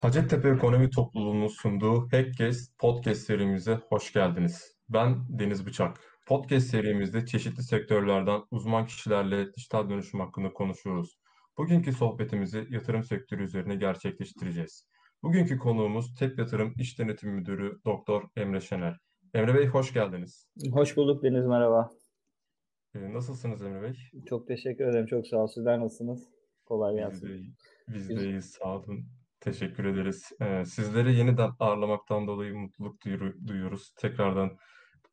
Hacettepe Ekonomi Topluluğu'nun sunduğu Hackcast Podcast serimize hoş geldiniz. Ben Deniz Bıçak. Podcast serimizde çeşitli sektörlerden uzman kişilerle dijital dönüşüm hakkında konuşuyoruz. Bugünkü sohbetimizi yatırım sektörü üzerine gerçekleştireceğiz. Bugünkü konuğumuz TEP Yatırım İş Denetim Müdürü Doktor Emre Şener. Emre Bey hoş geldiniz. Hoş bulduk Deniz merhaba. Ee, nasılsınız Emre Bey? Çok teşekkür ederim. Çok sağ olun. Sizler nasılsınız? Kolay gelsin. Biz de, biz de iyiyiz. Sağ olun. Teşekkür ederiz. Ee, sizleri yeniden ağırlamaktan dolayı mutluluk duyuyoruz. Tekrardan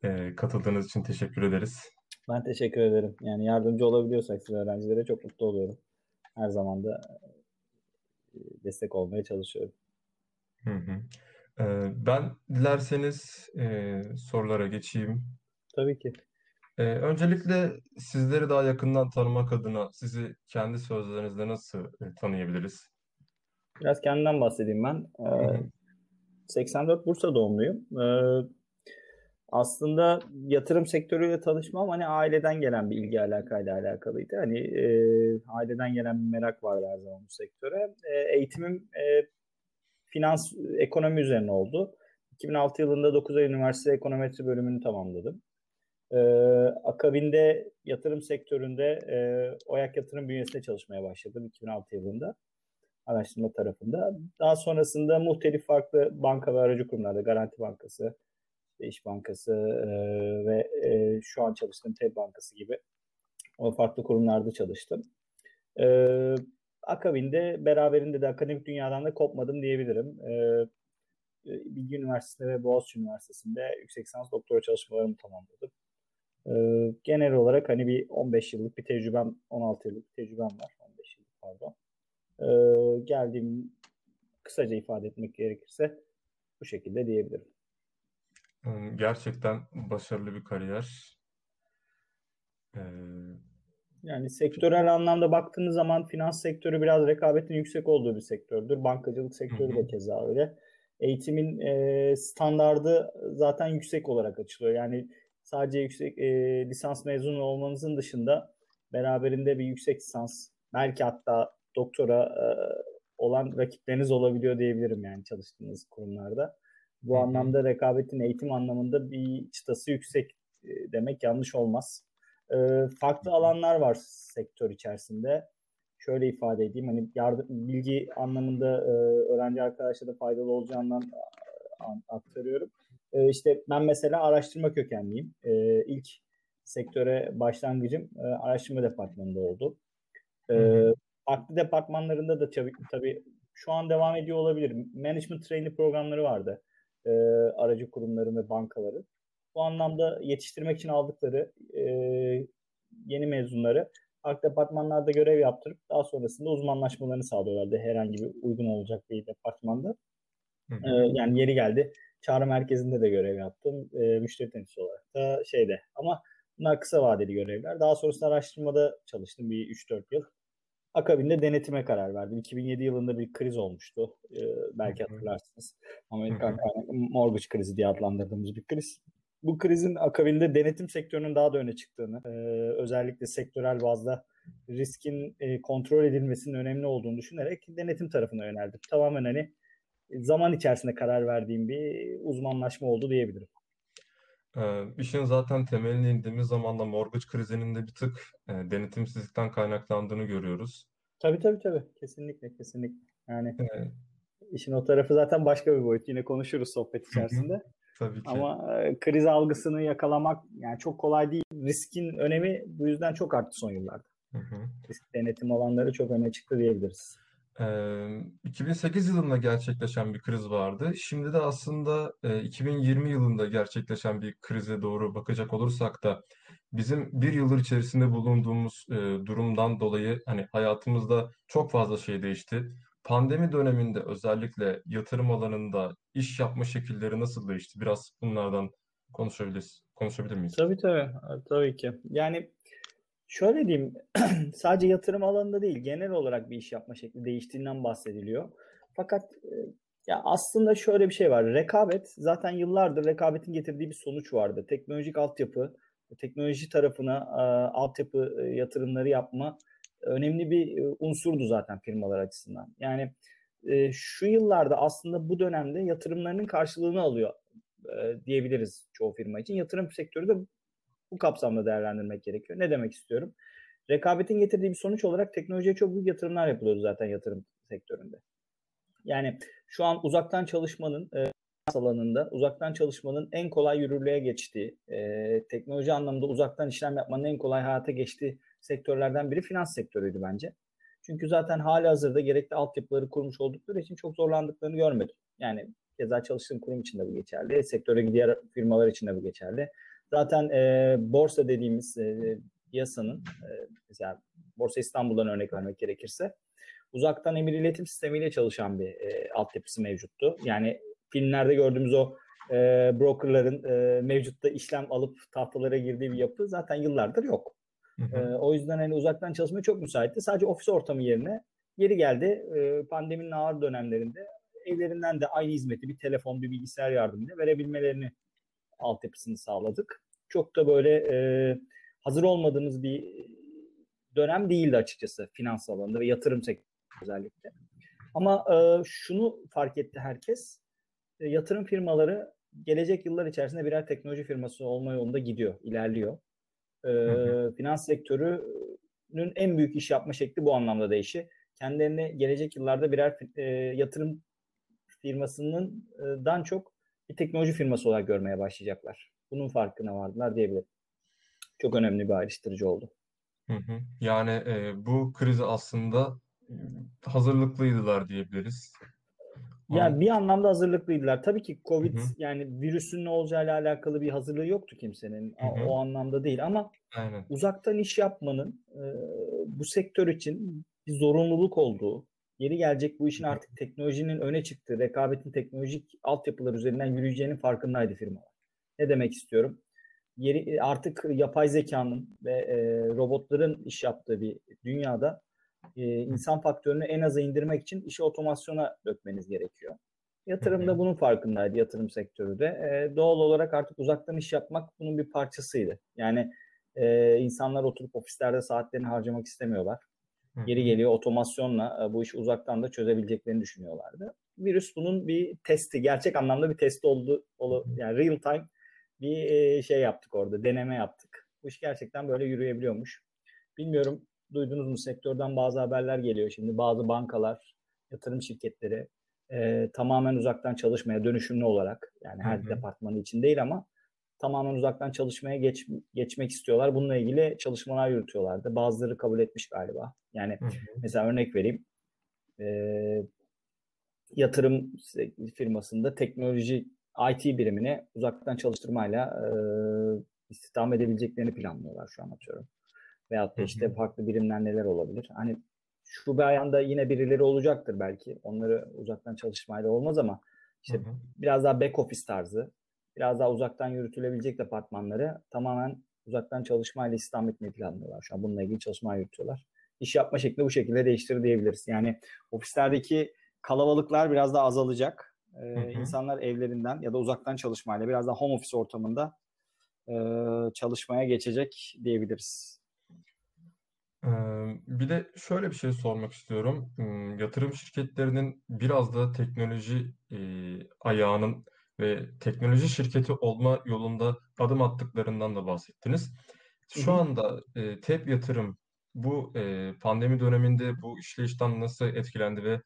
e, katıldığınız için teşekkür ederiz. Ben teşekkür ederim. Yani yardımcı olabiliyorsak size öğrencilere çok mutlu oluyorum. Her zaman da e, destek olmaya çalışıyorum. Hı hı. Ee, ben dilerseniz e, sorulara geçeyim. Tabii ki. Ee, öncelikle sizleri daha yakından tanımak adına sizi kendi sözlerinizle nasıl e, tanıyabiliriz? Biraz kendimden bahsedeyim ben. Ee, 84 Bursa doğumluyum. Ee, aslında yatırım sektörüyle tanışmam hani aileden gelen bir ilgi alakayla alakalıydı. Hani e, aileden gelen bir merak vardı her zaman bu sektöre. E, eğitimim e, finans, ekonomi üzerine oldu. 2006 yılında 9 ay üniversite ekonometri bölümünü tamamladım. Ee, akabinde yatırım sektöründe e, OYAK Yatırım bünyesinde çalışmaya başladım 2006 yılında araştırma tarafında. Daha sonrasında muhtelif farklı banka ve aracı kurumlarda Garanti Bankası, İş Bankası e, ve e, şu an çalıştığım TEB Bankası gibi o farklı kurumlarda çalıştım. E, akabinde beraberinde de akademik dünyadan da kopmadım diyebilirim. E, Bilgi Üniversitesi'nde ve Boğaziçi Üniversitesi'nde yüksek lisans doktora çalışmalarımı tamamladım. E, genel olarak hani bir 15 yıllık bir tecrübem, 16 yıllık bir tecrübem var. 15 yıllık pardon. E, geldiğim kısaca ifade etmek gerekirse bu şekilde diyebilirim. Gerçekten başarılı bir kariyer. Ee, yani sektörel anlamda baktığınız zaman finans sektörü biraz rekabetin yüksek olduğu bir sektördür. Bankacılık sektörü de keza öyle. Eğitimin e, standardı zaten yüksek olarak açılıyor. Yani sadece yüksek e, lisans mezunu olmanızın dışında beraberinde bir yüksek lisans, belki hatta doktora e, olan rakipleriniz olabiliyor diyebilirim yani çalıştığınız kurumlarda. Bu Hı-hı. anlamda rekabetin eğitim anlamında bir çıtası yüksek e, demek yanlış olmaz. E, farklı alanlar var sektör içerisinde. Şöyle ifade edeyim hani yardım, bilgi anlamında e, öğrenci arkadaşlara faydalı olacağından aktarıyorum. E, işte ben mesela araştırma kökenliyim. E, ilk sektöre başlangıcım e, araştırma departmanında oldu. E, farklı departmanlarında da tabii, tabii şu an devam ediyor olabilir. Management training programları vardı e, aracı kurumların ve bankaların. Bu anlamda yetiştirmek için aldıkları e, yeni mezunları farklı departmanlarda görev yaptırıp daha sonrasında uzmanlaşmalarını sağlıyorlardı herhangi bir uygun olacak bir departmanda. E, yani yeri geldi. Çağrı merkezinde de görev yaptım. E, müşteri temsilcisi olarak da şeyde. Ama bunlar kısa vadeli görevler. Daha sonrasında araştırmada çalıştım bir 3-4 yıl. Akabinde denetime karar verdim. 2007 yılında bir kriz olmuştu. Ee, belki hatırlarsınız. Amerikan kaynaklı mortgage krizi diye adlandırdığımız bir kriz. Bu krizin akabinde denetim sektörünün daha da öne çıktığını, e, özellikle sektörel bazda riskin e, kontrol edilmesinin önemli olduğunu düşünerek denetim tarafına yöneldim. Tamamen hani zaman içerisinde karar verdiğim bir uzmanlaşma oldu diyebilirim. Ee, işin zaten temeline indiğimiz zaman da mortgage krizinin de bir tık e, denetimsizlikten kaynaklandığını görüyoruz. Tabii tabii tabii. Kesinlikle kesinlikle. Yani evet. işin o tarafı zaten başka bir boyut. Yine konuşuruz sohbet içerisinde. tabii ki. Ama e, kriz algısını yakalamak yani çok kolay değil. Riskin önemi bu yüzden çok arttı son yıllarda. Hı hı. Risk denetim alanları çok öne çıktı diyebiliriz. 2008 yılında gerçekleşen bir kriz vardı. Şimdi de aslında 2020 yılında gerçekleşen bir krize doğru bakacak olursak da bizim bir yıldır içerisinde bulunduğumuz durumdan dolayı hani hayatımızda çok fazla şey değişti. Pandemi döneminde özellikle yatırım alanında iş yapma şekilleri nasıl değişti? Biraz bunlardan konuşabiliriz, konuşabilir miyiz? Tabii tabii, tabii ki. Yani Şöyle diyeyim, sadece yatırım alanında değil, genel olarak bir iş yapma şekli değiştiğinden bahsediliyor. Fakat e, ya aslında şöyle bir şey var. Rekabet zaten yıllardır rekabetin getirdiği bir sonuç vardı. Teknolojik altyapı, teknoloji tarafına e, altyapı e, yatırımları yapma önemli bir unsurdu zaten firmalar açısından. Yani e, şu yıllarda aslında bu dönemde yatırımlarının karşılığını alıyor e, diyebiliriz çoğu firma için. Yatırım sektörü de bu kapsamda değerlendirmek gerekiyor. Ne demek istiyorum? Rekabetin getirdiği bir sonuç olarak teknolojiye çok büyük yatırımlar yapılıyor zaten yatırım sektöründe. Yani şu an uzaktan çalışmanın e, alanında uzaktan çalışmanın en kolay yürürlüğe geçtiği, e, teknoloji anlamında uzaktan işlem yapmanın en kolay hayata geçtiği sektörlerden biri finans sektörüydü bence. Çünkü zaten hali hazırda gerekli altyapıları kurmuş oldukları için çok zorlandıklarını görmedim. Yani keza çalıştığım kurum için de bu geçerli, sektöre diğer firmalar için de bu geçerli. Zaten e, borsa dediğimiz e, piyasanın, e, mesela Borsa İstanbul'dan örnek vermek gerekirse, uzaktan emir iletim sistemiyle çalışan bir e, altyapısı mevcuttu. Yani filmlerde gördüğümüz o e, brokerların e, mevcutta işlem alıp tahtalara girdiği bir yapı zaten yıllardır yok. Hı hı. E, o yüzden hani uzaktan çalışmaya çok müsaitti. Sadece ofis ortamı yerine geri geldi. E, pandeminin ağır dönemlerinde evlerinden de aynı hizmeti bir telefon, bir bilgisayar yardımıyla verebilmelerini altyapısını sağladık. Çok da böyle e, hazır olmadığımız bir dönem değildi açıkçası finans alanında ve yatırım sektörü özellikle. Ama e, şunu fark etti herkes. E, yatırım firmaları gelecek yıllar içerisinde birer teknoloji firması olma yolunda gidiyor, ilerliyor. E, Finans sektörünün en büyük iş yapma şekli bu anlamda değişi. Kendilerini gelecek yıllarda birer e, yatırım firmasının dan çok bir teknoloji firması olarak görmeye başlayacaklar. Bunun farkına vardılar diyebilirim. Çok önemli bir ayrıştırıcı oldu. Hı hı. Yani e, bu krizi aslında hazırlıklıydılar diyebiliriz. Yani bir anlamda hazırlıklıydılar. Tabii ki Covid Hı hı. yani virüsün ne olacağıyla alakalı bir hazırlığı yoktu kimsenin. Hı hı. O anlamda değil ama Aynen. uzaktan iş yapmanın e, bu sektör için bir zorunluluk olduğu, yeri gelecek bu işin artık teknolojinin öne çıktığı, rekabetin teknolojik altyapılar üzerinden yürüyeceğinin farkındaydı firmalar. Ne demek istiyorum? Yeri artık yapay zekanın ve e, robotların iş yaptığı bir dünyada e, insan faktörünü en aza indirmek için işi otomasyona dökmeniz gerekiyor. Yatırım da bunun farkındaydı yatırım sektörü de. E, doğal olarak artık uzaktan iş yapmak bunun bir parçasıydı. Yani e, insanlar oturup ofislerde saatlerini harcamak istemiyorlar. Geri geliyor otomasyonla e, bu işi uzaktan da çözebileceklerini düşünüyorlardı. Virüs bunun bir testi, gerçek anlamda bir testi oldu. Yani real time bir e, şey yaptık orada, deneme yaptık. Bu iş gerçekten böyle yürüyebiliyormuş. Bilmiyorum duydunuz mu sektörden bazı haberler geliyor şimdi. Bazı bankalar, yatırım şirketleri e, tamamen uzaktan çalışmaya dönüşümlü olarak yani her departmanı için değil ama tamamen uzaktan çalışmaya geç, geçmek istiyorlar. Bununla ilgili çalışmalar yürütüyorlardı. Bazıları kabul etmiş galiba. Yani hı hı. mesela örnek vereyim. E, yatırım firmasında teknoloji IT birimine uzaktan çalıştırmayla e, istihdam edebileceklerini planlıyorlar şu an atıyorum. Veyahut da işte farklı birimler neler olabilir. Hani şu bir ayanda yine birileri olacaktır belki. Onları uzaktan çalışmayla olmaz ama işte hı hı. biraz daha back office tarzı, biraz daha uzaktan yürütülebilecek departmanları tamamen uzaktan çalışmayla istihdam etmeyi planlıyorlar. Şu an bununla ilgili çalışma yürütüyorlar. İş yapma şekli bu şekilde değiştir diyebiliriz. Yani ofislerdeki kalabalıklar biraz daha azalacak. Ee, hı hı. İnsanlar evlerinden ya da uzaktan çalışmayla biraz daha home office ortamında e, çalışmaya geçecek diyebiliriz. Bir de şöyle bir şey sormak istiyorum. Yatırım şirketlerinin biraz da teknoloji ayağının ve teknoloji şirketi olma yolunda adım attıklarından da bahsettiniz. Şu anda TEP Yatırım bu pandemi döneminde bu işleyişten nasıl etkilendi ve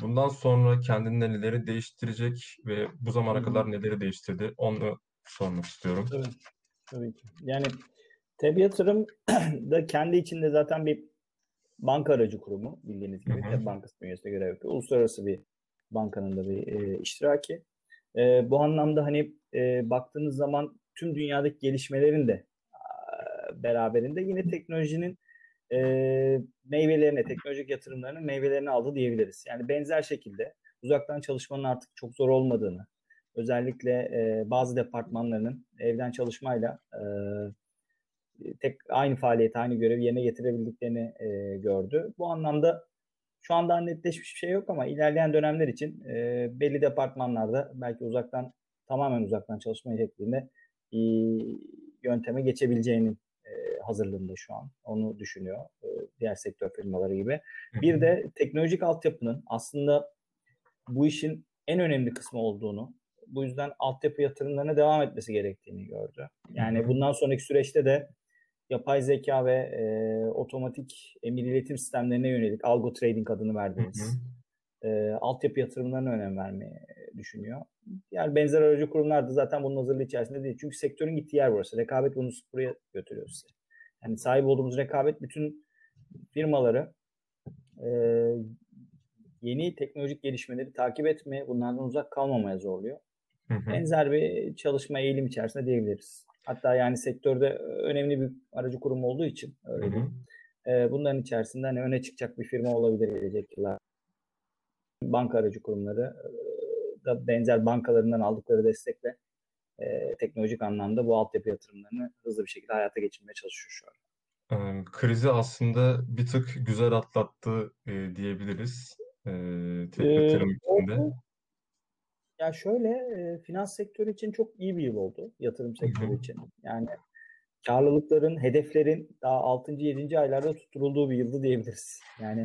bundan sonra kendinde neleri değiştirecek ve bu zamana kadar neleri değiştirdi onu sormak istiyorum. Tabii, tabii ki. Yani TEB Yatırım da kendi içinde zaten bir banka aracı kurumu bildiğiniz gibi. TEB Bankası bünyesinde görev yapıyor. Uluslararası bir bankanın da bir e, iştiraki. E, bu anlamda hani e, baktığınız zaman tüm dünyadaki gelişmelerin de e, beraberinde yine teknolojinin e, meyvelerine, teknolojik yatırımlarının meyvelerini aldı diyebiliriz. Yani benzer şekilde uzaktan çalışmanın artık çok zor olmadığını, özellikle e, bazı departmanlarının evden çalışmayla e, tek aynı faaliyeti, aynı görevi yerine getirebildiklerini e, gördü. Bu anlamda şu anda netleşmiş bir şey yok ama ilerleyen dönemler için e, belli departmanlarda belki uzaktan tamamen uzaktan çalışma şeklinde e, yönteme geçebileceğinin e, hazırlığında şu an. Onu düşünüyor e, diğer sektör firmaları gibi. Bir de teknolojik altyapının aslında bu işin en önemli kısmı olduğunu, bu yüzden altyapı yatırımlarına devam etmesi gerektiğini gördü. Yani bundan sonraki süreçte de yapay zeka ve e, otomatik emir iletim sistemlerine yönelik algo trading adını verdiğimiz e, altyapı yatırımlarına önem vermeyi düşünüyor. Yani benzer aracı kurumlar da zaten bunun hazırlığı içerisinde değil. Çünkü sektörün gittiği yer burası. Rekabet bunu buraya götürüyor size. Yani sahip olduğumuz rekabet bütün firmaları e, yeni teknolojik gelişmeleri takip etmeye, bunlardan uzak kalmamaya zorluyor. Hı hı. Benzer bir çalışma eğilim içerisinde diyebiliriz. Hatta yani sektörde önemli bir aracı kurum olduğu için öyle diyeyim. E, bunların içerisinde hani öne çıkacak bir firma olabilir gelecek yıllar. Banka aracı kurumları da benzer bankalarından aldıkları destekle e, teknolojik anlamda bu altyapı yatırımlarını hızlı bir şekilde hayata geçirmeye çalışıyor şu an. Krizi aslında bir tık güzel atlattı e, diyebiliriz e, yatırım içinde. Ya şöyle e, finans sektörü için çok iyi bir yıl oldu yatırım sektörü için. Yani karlılıkların, hedeflerin daha 6. 7. aylarda tutturulduğu bir yıldı diyebiliriz. Yani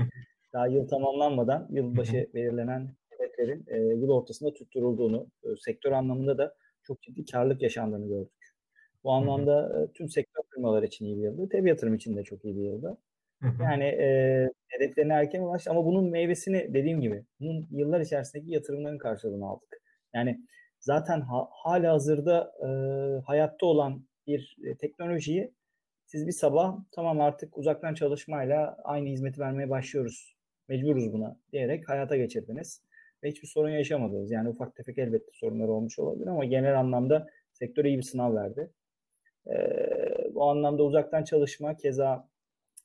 daha yıl tamamlanmadan yılbaşı belirlenen hedeflerin e, yıl ortasında tutturulduğunu, e, sektör anlamında da çok ciddi karlılık yaşandığını gördük. Bu anlamda e, tüm sektör firmalar için iyi bir yıldı. Tabi yatırım için de çok iyi bir yıldı. Yani e, hedeflerine erken ulaştı ama bunun meyvesini dediğim gibi bunun yıllar içerisindeki yatırımların karşılığını aldık. Yani zaten ha, hala hazırda e, hayatta olan bir e, teknolojiyi siz bir sabah tamam artık uzaktan çalışmayla aynı hizmeti vermeye başlıyoruz. Mecburuz buna diyerek hayata geçirdiniz. Ve hiçbir sorun yaşamadınız. Yani ufak tefek elbette sorunlar olmuş olabilir ama genel anlamda sektör iyi bir sınav verdi. Ee, bu anlamda uzaktan çalışma keza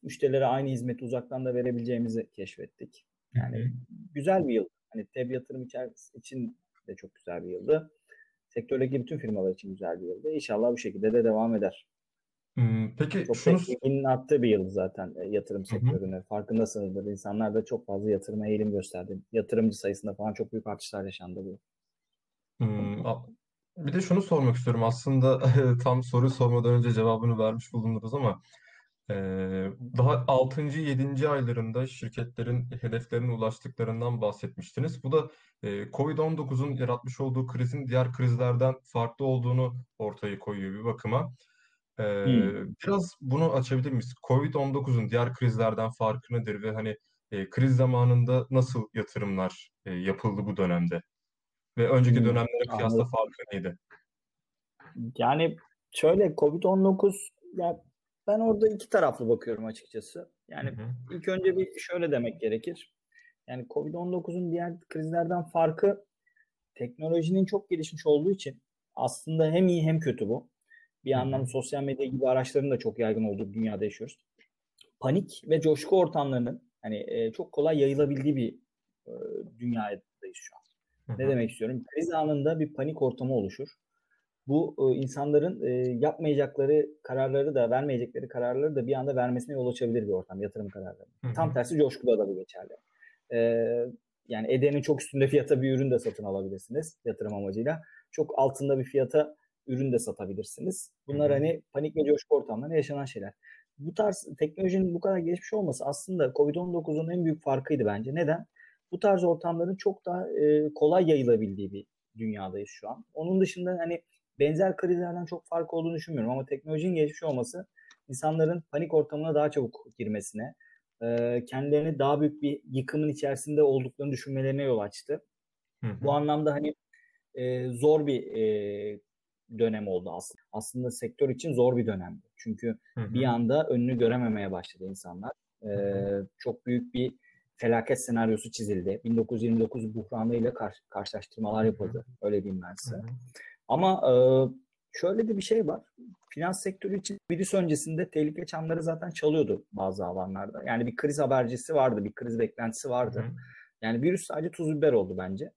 müşterilere aynı hizmeti uzaktan da verebileceğimizi keşfettik. Yani güzel bir yıl. Hani TEB yatırım için de çok güzel bir yıldı. Sektördeki bütün firmalar için güzel bir yıldı. İnşallah bu şekilde de devam eder. peki çok şunu... ilginin arttığı bir yıl zaten e, yatırım sektörüne. Farkındasınızdır. İnsanlar da çok fazla yatırıma eğilim gösterdi. Yatırımcı sayısında falan çok büyük artışlar yaşandı bu. Hmm, bir de şunu sormak istiyorum. Aslında tam soru sormadan önce cevabını vermiş bulundunuz ama daha 6. 7. aylarında şirketlerin hedeflerine ulaştıklarından bahsetmiştiniz. Bu da Covid-19'un yaratmış olduğu krizin diğer krizlerden farklı olduğunu ortaya koyuyor bir bakıma. Hmm. Biraz bunu açabilir miyiz? Covid-19'un diğer krizlerden farkı nedir ve hani kriz zamanında nasıl yatırımlar yapıldı bu dönemde? Ve önceki hmm. dönemlere kıyasla farkı neydi? Yani şöyle Covid-19 ya ben orada iki taraflı bakıyorum açıkçası. Yani hı hı. ilk önce bir şöyle demek gerekir. Yani Covid-19'un diğer krizlerden farkı teknolojinin çok gelişmiş olduğu için aslında hem iyi hem kötü bu. Bir yandan sosyal medya gibi araçların da çok yaygın olduğu bir dünyada yaşıyoruz. Panik ve coşku ortamlarının hani e, çok kolay yayılabildiği bir e, dünyadayız şu an. Hı hı. Ne demek istiyorum? Kriz anında bir panik ortamı oluşur bu e, insanların e, yapmayacakları kararları da vermeyecekleri kararları da bir anda vermesine yol açabilir bir ortam yatırım kararları. Hı hı. Tam tersi coşkuda da bu geçerli. E, yani edenin çok üstünde fiyata bir ürün de satın alabilirsiniz yatırım amacıyla. Çok altında bir fiyata ürün de satabilirsiniz. Bunlar hı hı. hani panik ve coşku ortamlarında yaşanan şeyler. Bu tarz teknolojinin bu kadar gelişmiş olması aslında Covid-19'un en büyük farkıydı bence. Neden? Bu tarz ortamların çok daha e, kolay yayılabildiği bir dünyadayız şu an. Onun dışında hani benzer krizlerden çok fark olduğunu düşünmüyorum ama teknolojinin gelişmiş olması insanların panik ortamına daha çabuk girmesine, e, kendilerini daha büyük bir yıkımın içerisinde olduklarını düşünmelerine yol açtı. Hı hı. Bu anlamda hani e, zor bir e, dönem oldu aslında. Aslında sektör için zor bir dönemdi. Çünkü hı hı. bir anda önünü görememeye başladı insanlar. E, çok büyük bir felaket senaryosu çizildi. 1929 buhranıyla kar- karşılaştırmalar yapıldı. Öyle diyeyim ben size. Hı hı. Ama e, şöyle de bir şey var. Finans sektörü için virüs öncesinde tehlike çanları zaten çalıyordu bazı alanlarda. Yani bir kriz habercisi vardı, bir kriz beklentisi vardı. Hı. Yani virüs sadece tuz biber oldu bence.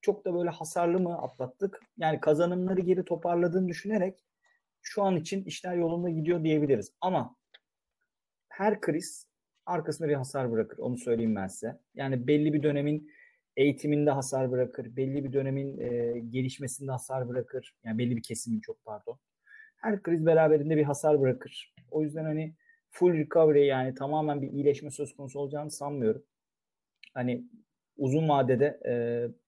Çok da böyle hasarlı mı atlattık? Yani kazanımları geri toparladığını düşünerek şu an için işler yolunda gidiyor diyebiliriz. Ama her kriz arkasında bir hasar bırakır. Onu söyleyeyim ben size. Yani belli bir dönemin eğitiminde hasar bırakır, belli bir dönemin e, gelişmesinde hasar bırakır. Yani belli bir kesimin çok pardon. Her kriz beraberinde bir hasar bırakır. O yüzden hani full recovery yani tamamen bir iyileşme söz konusu olacağını sanmıyorum. Hani uzun vadede e,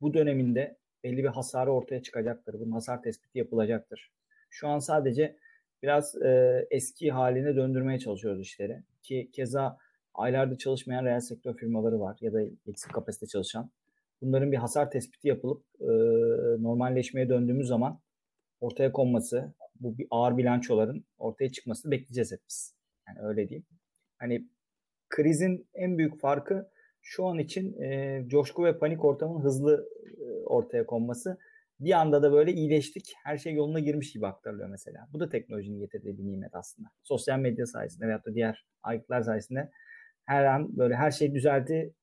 bu döneminde belli bir hasarı ortaya çıkacaktır. Bunun hasar tespiti yapılacaktır. Şu an sadece biraz e, eski haline döndürmeye çalışıyoruz işleri. Ki keza aylarda çalışmayan reel sektör firmaları var ya da eksik kapasite çalışan. Bunların bir hasar tespiti yapılıp e, normalleşmeye döndüğümüz zaman ortaya konması, bu bir ağır bilançoların ortaya çıkmasını bekleyeceğiz hep biz. Yani öyle diyeyim. Hani krizin en büyük farkı şu an için e, coşku ve panik ortamının hızlı e, ortaya konması. Bir anda da böyle iyileştik. Her şey yoluna girmiş gibi aktarılıyor mesela. Bu da teknolojinin getirdiği bir nimet aslında. Sosyal medya sayesinde veyahut da diğer aygıtlar sayesinde her an böyle her şey düzeldi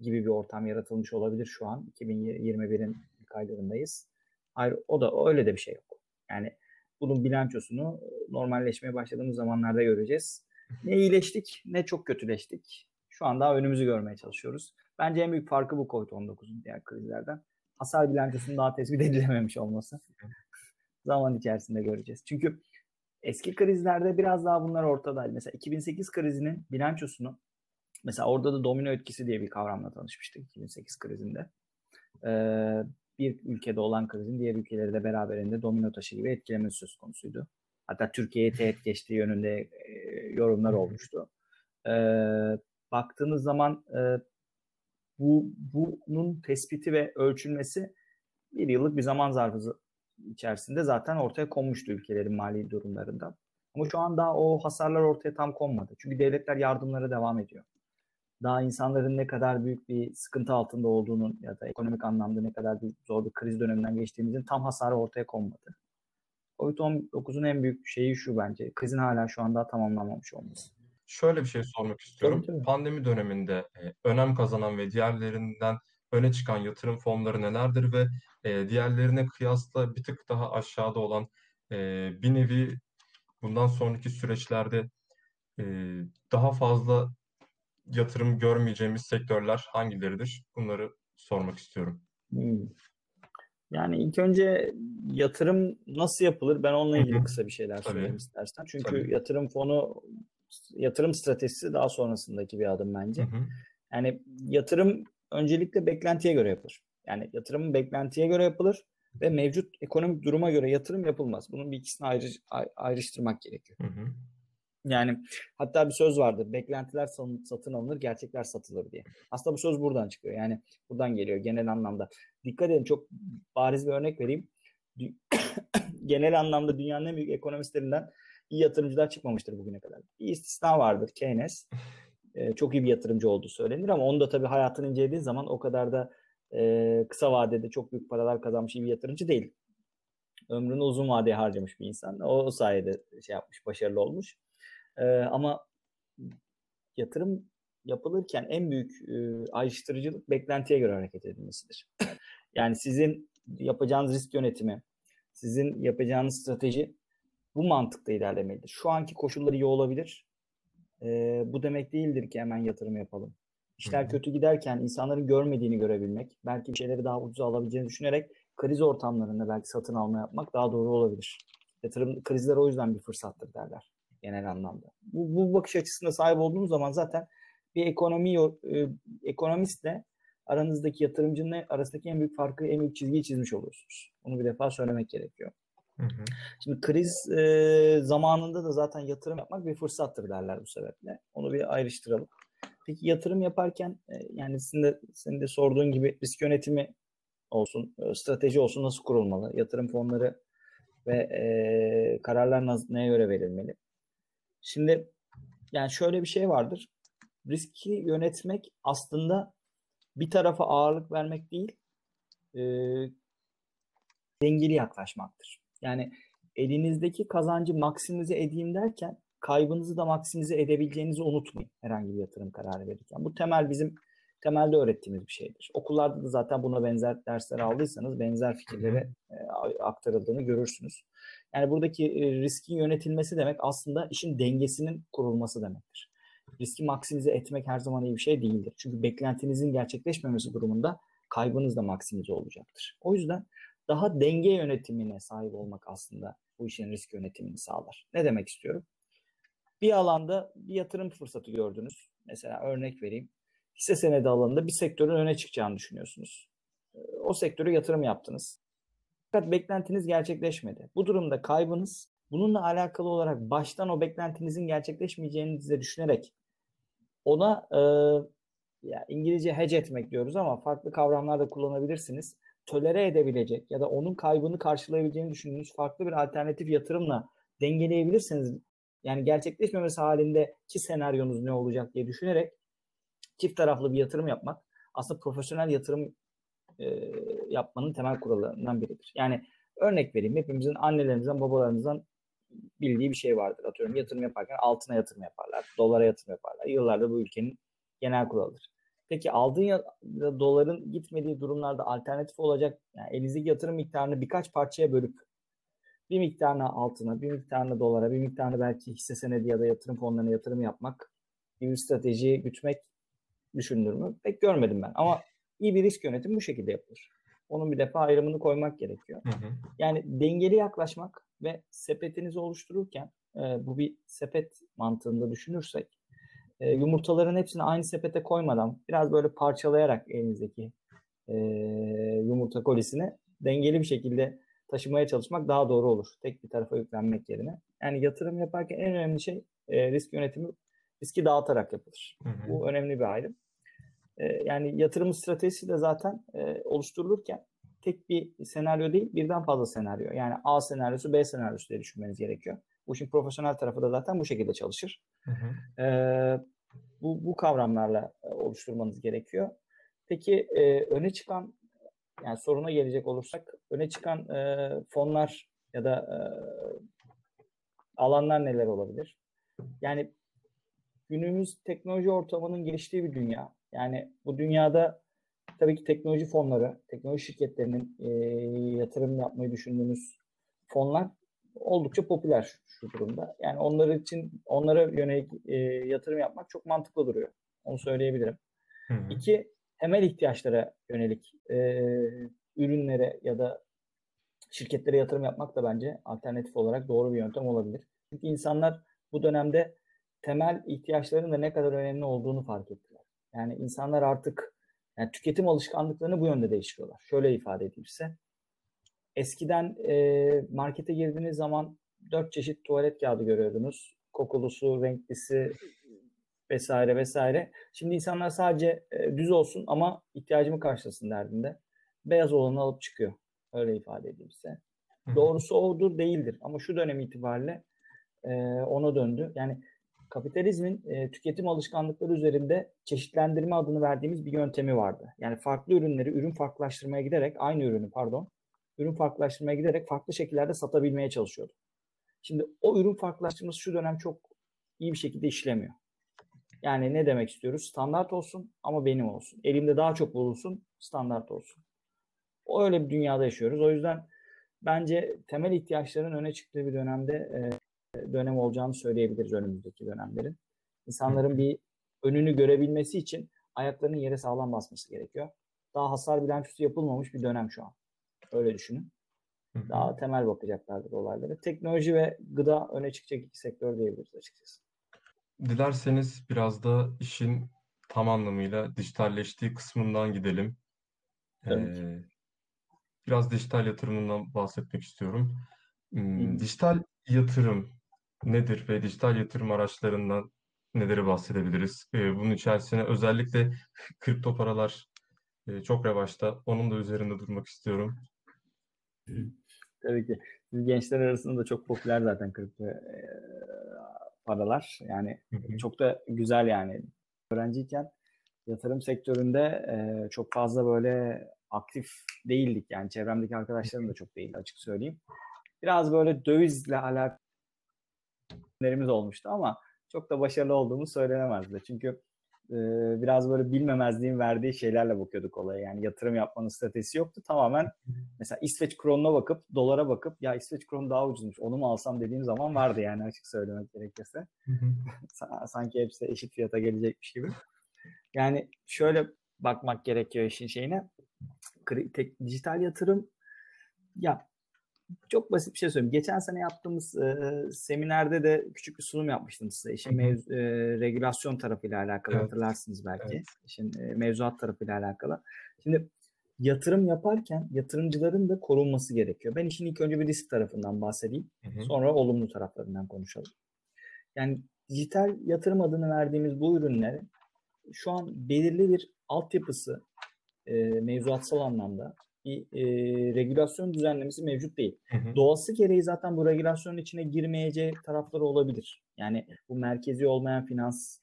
gibi bir ortam yaratılmış olabilir şu an. 2021'in ilk aylarındayız. Hayır o da öyle de bir şey yok. Yani bunun bilançosunu normalleşmeye başladığımız zamanlarda göreceğiz. Ne iyileştik ne çok kötüleştik. Şu an daha önümüzü görmeye çalışıyoruz. Bence en büyük farkı bu COVID-19'un diğer krizlerden. Hasar bilançosunun daha tespit edilememiş olması. Zaman içerisinde göreceğiz. Çünkü eski krizlerde biraz daha bunlar ortadaydı. Mesela 2008 krizinin bilançosunu mesela orada da domino etkisi diye bir kavramla tanışmıştık 2008 krizinde. Ee, bir ülkede olan krizin diğer ülkeleri de beraberinde domino taşı gibi etkilemesi söz konusuydu. Hatta Türkiye'ye teğet geçtiği yönünde e, yorumlar olmuştu. E, baktığınız zaman e, bu bunun tespiti ve ölçülmesi bir yıllık bir zaman zarfı içerisinde zaten ortaya konmuştu ülkelerin mali durumlarında. Ama şu an daha o hasarlar ortaya tam konmadı. Çünkü devletler yardımlara devam ediyor. Daha insanların ne kadar büyük bir sıkıntı altında olduğunun ya da ekonomik anlamda ne kadar bir zor bir kriz döneminden geçtiğimizin tam hasarı ortaya konmadı. Covid-19'un en büyük şeyi şu bence. Krizin hala şu anda tamamlanmamış olması. Şöyle bir şey sormak istiyorum. Tabii, tabii. Pandemi döneminde e, önem kazanan ve diğerlerinden öne çıkan yatırım fonları nelerdir ve e, diğerlerine kıyasla bir tık daha aşağıda olan e, bir nevi bundan sonraki süreçlerde daha fazla yatırım görmeyeceğimiz sektörler hangileridir? Bunları sormak istiyorum. Hmm. Yani ilk önce yatırım nasıl yapılır? Ben onunla ilgili kısa bir şeyler söyleyeyim istersen. Çünkü Tabii. yatırım fonu yatırım stratejisi daha sonrasındaki bir adım bence. Hı hı. Yani yatırım öncelikle beklentiye göre yapılır. Yani yatırımın beklentiye göre yapılır ve mevcut ekonomik duruma göre yatırım yapılmaz. Bunun bir ikisini ayrı, ayrıştırmak gerekiyor. Hı hı. Yani hatta bir söz vardır. Beklentiler satın alınır, gerçekler satılır diye. Aslında bu söz buradan çıkıyor. Yani buradan geliyor genel anlamda. Dikkat edin çok bariz bir örnek vereyim. genel anlamda dünyanın en büyük ekonomistlerinden iyi yatırımcılar çıkmamıştır bugüne kadar. Bir istisna vardır Keynes. Ee, çok iyi bir yatırımcı olduğu söylenir ama onu da tabii hayatını incelediğin zaman o kadar da e, kısa vadede çok büyük paralar kazanmış iyi bir yatırımcı değil. Ömrünü uzun vadeye harcamış bir insan. O, o sayede şey yapmış, başarılı olmuş. E, ama yatırım yapılırken en büyük e, ayrıştırıcılık beklentiye göre hareket edilmesidir. yani sizin yapacağınız risk yönetimi, sizin yapacağınız strateji bu mantıkla ilerlemelidir. Şu anki koşullar iyi olabilir. E, bu demek değildir ki hemen yatırım yapalım. İşler Hı-hı. kötü giderken insanların görmediğini görebilmek, belki bir şeyleri daha ucuz alabileceğini düşünerek kriz ortamlarında belki satın alma yapmak daha doğru olabilir. Yatırım krizler o yüzden bir fırsattır derler genel anlamda. Bu, bu bakış açısına sahip olduğunuz zaman zaten bir ekonomi e, ekonomistle aranızdaki yatırımcının arasındaki en büyük farkı, en büyük çizgiyi çizmiş oluyorsunuz. Onu bir defa söylemek gerekiyor. Hı hı. Şimdi kriz e, zamanında da zaten yatırım yapmak bir fırsattır derler bu sebeple. Onu bir ayrıştıralım. Peki yatırım yaparken e, yani sizin de, senin de sorduğun gibi risk yönetimi olsun, e, strateji olsun nasıl kurulmalı? Yatırım fonları ve e, kararlar neye göre verilmeli? Şimdi yani şöyle bir şey vardır. Riski yönetmek aslında bir tarafa ağırlık vermek değil, e, dengeli yaklaşmaktır. Yani elinizdeki kazancı maksimize edeyim derken kaybınızı da maksimize edebileceğinizi unutmayın herhangi bir yatırım kararı verirken. Bu temel bizim temelde öğrettiğimiz bir şeydir. Okullarda da zaten buna benzer dersler aldıysanız benzer fikirlere e, aktarıldığını görürsünüz. Yani buradaki e, riskin yönetilmesi demek aslında işin dengesinin kurulması demektir. Riski maksimize etmek her zaman iyi bir şey değildir. Çünkü beklentinizin gerçekleşmemesi durumunda kaybınız da maksimize olacaktır. O yüzden daha denge yönetimine sahip olmak aslında bu işin risk yönetimini sağlar. Ne demek istiyorum? bir alanda bir yatırım fırsatı gördünüz. Mesela örnek vereyim. Hisse senedi alanında bir sektörün öne çıkacağını düşünüyorsunuz. Ee, o sektöre yatırım yaptınız. Fakat beklentiniz gerçekleşmedi. Bu durumda kaybınız bununla alakalı olarak baştan o beklentinizin gerçekleşmeyeceğini de düşünerek ona e, ya İngilizce hedge etmek diyoruz ama farklı kavramlar da kullanabilirsiniz. Tölere edebilecek ya da onun kaybını karşılayabileceğini düşündüğünüz farklı bir alternatif yatırımla dengeleyebilirsiniz. Yani gerçekleşmemesi halinde ki senaryonuz ne olacak diye düşünerek çift taraflı bir yatırım yapmak aslında profesyonel yatırım e, yapmanın temel kurallarından biridir. Yani örnek vereyim hepimizin annelerimizden babalarımızdan bildiği bir şey vardır. Atıyorum yatırım yaparken altına yatırım yaparlar, dolara yatırım yaparlar. Yıllarda bu ülkenin genel kuralıdır. Peki aldığın ya, doların gitmediği durumlarda alternatif olacak yani elinizdeki yatırım miktarını birkaç parçaya bölüp bir miktarını altına, bir miktarını dolara, bir miktarını belki hisse senedi ya da yatırım fonlarına yatırım yapmak bir stratejiyi gütmek düşünülür mü? Pek görmedim ben. Ama iyi bir risk yönetimi bu şekilde yapılır. Onun bir defa ayrımını koymak gerekiyor. Hı hı. Yani dengeli yaklaşmak ve sepetinizi oluştururken e, bu bir sepet mantığında düşünürsek e, yumurtaların hepsini aynı sepete koymadan biraz böyle parçalayarak elinizdeki e, yumurta kolisini dengeli bir şekilde taşımaya çalışmak daha doğru olur. Tek bir tarafa yüklenmek yerine. Yani yatırım yaparken en önemli şey e, risk yönetimi riski dağıtarak yapılır. Hı hı. Bu önemli bir ayrım. E, yani yatırım stratejisi de zaten e, oluşturulurken tek bir senaryo değil birden fazla senaryo. Yani A senaryosu B senaryosu diye düşünmeniz gerekiyor. Bu işin profesyonel tarafı da zaten bu şekilde çalışır. Hı hı. E, bu, bu kavramlarla e, oluşturmanız gerekiyor. Peki e, öne çıkan yani soruna gelecek olursak öne çıkan e, fonlar ya da e, alanlar neler olabilir? Yani günümüz teknoloji ortamının geliştiği bir dünya. Yani bu dünyada tabii ki teknoloji fonları, teknoloji şirketlerinin e, yatırım yapmayı düşündüğünüz fonlar oldukça popüler şu durumda. Yani onlar için onlara yönelik e, yatırım yapmak çok mantıklı duruyor. Onu söyleyebilirim. Hı hı. İki, temel ihtiyaçlara yönelik e, ürünlere ya da şirketlere yatırım yapmak da bence alternatif olarak doğru bir yöntem olabilir. Çünkü insanlar bu dönemde temel ihtiyaçların da ne kadar önemli olduğunu fark ettiler. Yani insanlar artık yani tüketim alışkanlıklarını bu yönde değiştiriyorlar. Şöyle ifade edeyim size. Eskiden e, markete girdiğiniz zaman dört çeşit tuvalet kağıdı görüyordunuz. Kokulusu, renklisi vesaire vesaire. Şimdi insanlar sadece e, düz olsun ama ihtiyacımı karşılasın derdinde. Beyaz olanı alıp çıkıyor. Öyle ifade edeyim size. Doğrusu odur değildir. Ama şu dönem itibariyle e, ona döndü. Yani kapitalizmin e, tüketim alışkanlıkları üzerinde çeşitlendirme adını verdiğimiz bir yöntemi vardı. Yani farklı ürünleri ürün farklılaştırmaya giderek aynı ürünü pardon ürün farklılaştırmaya giderek farklı şekillerde satabilmeye çalışıyordu. Şimdi o ürün farklılaştırması şu dönem çok iyi bir şekilde işlemiyor. Yani ne demek istiyoruz? Standart olsun ama benim olsun. Elimde daha çok bulunsun, standart olsun. O öyle bir dünyada yaşıyoruz. O yüzden bence temel ihtiyaçların öne çıktığı bir dönemde e, dönem olacağını söyleyebiliriz önümüzdeki dönemlerin. İnsanların bir önünü görebilmesi için ayaklarının yere sağlam basması gerekiyor. Daha hasar bilançosu yapılmamış bir dönem şu an. Öyle düşünün. Daha temel bakacaklardır olaylara. Teknoloji ve gıda öne çıkacak iki sektör diyebiliriz açıkçası. Dilerseniz biraz da işin tam anlamıyla dijitalleştiği kısmından gidelim. Ee, biraz dijital yatırımından bahsetmek istiyorum. Hmm, dijital yatırım nedir ve dijital yatırım araçlarından neleri bahsedebiliriz? Ee, bunun içerisine özellikle kripto paralar e, çok revaçta. Onun da üzerinde durmak istiyorum. Tabii ki. Siz gençler arasında çok popüler zaten kripto e, paralar. Yani çok da güzel yani. Öğrenciyken yatırım sektöründe e, çok fazla böyle aktif değildik. Yani çevremdeki arkadaşlarım da çok değildi açık söyleyeyim. Biraz böyle dövizle alakalı olmuştu ama çok da başarılı olduğumuz söylenemezdi. Çünkü e, biraz böyle bilmemezliğin verdiği şeylerle bakıyorduk olaya. Yani yatırım yapmanın stratejisi yoktu. Tamamen mesela İsveç kronuna bakıp dolara bakıp ya İsveç kron daha ucuzmuş onu mu alsam dediğim zaman vardı yani açık söylemek gerekirse. Sanki hepsi eşit fiyata gelecekmiş gibi. Yani şöyle bakmak gerekiyor işin şeyine. Tek, dijital yatırım ya çok basit bir şey söyleyeyim. Geçen sene yaptığımız e, seminerde de küçük bir sunum yapmıştım size. İşin mevzu, e, regülasyon tarafıyla alakalı evet. hatırlarsınız belki. Evet. İşin e, mevzuat tarafıyla alakalı. Şimdi yatırım yaparken yatırımcıların da korunması gerekiyor. Ben işin ilk önce bir risk tarafından bahsedeyim. Hı hı. Sonra olumlu taraflarından konuşalım. Yani dijital yatırım adını verdiğimiz bu ürünler şu an belirli bir altyapısı e, mevzuatsal anlamda bir e, regülasyon düzenlemesi mevcut değil. Hı hı. Doğası gereği zaten bu regülasyonun içine girmeyeceği tarafları olabilir. Yani bu merkezi olmayan finans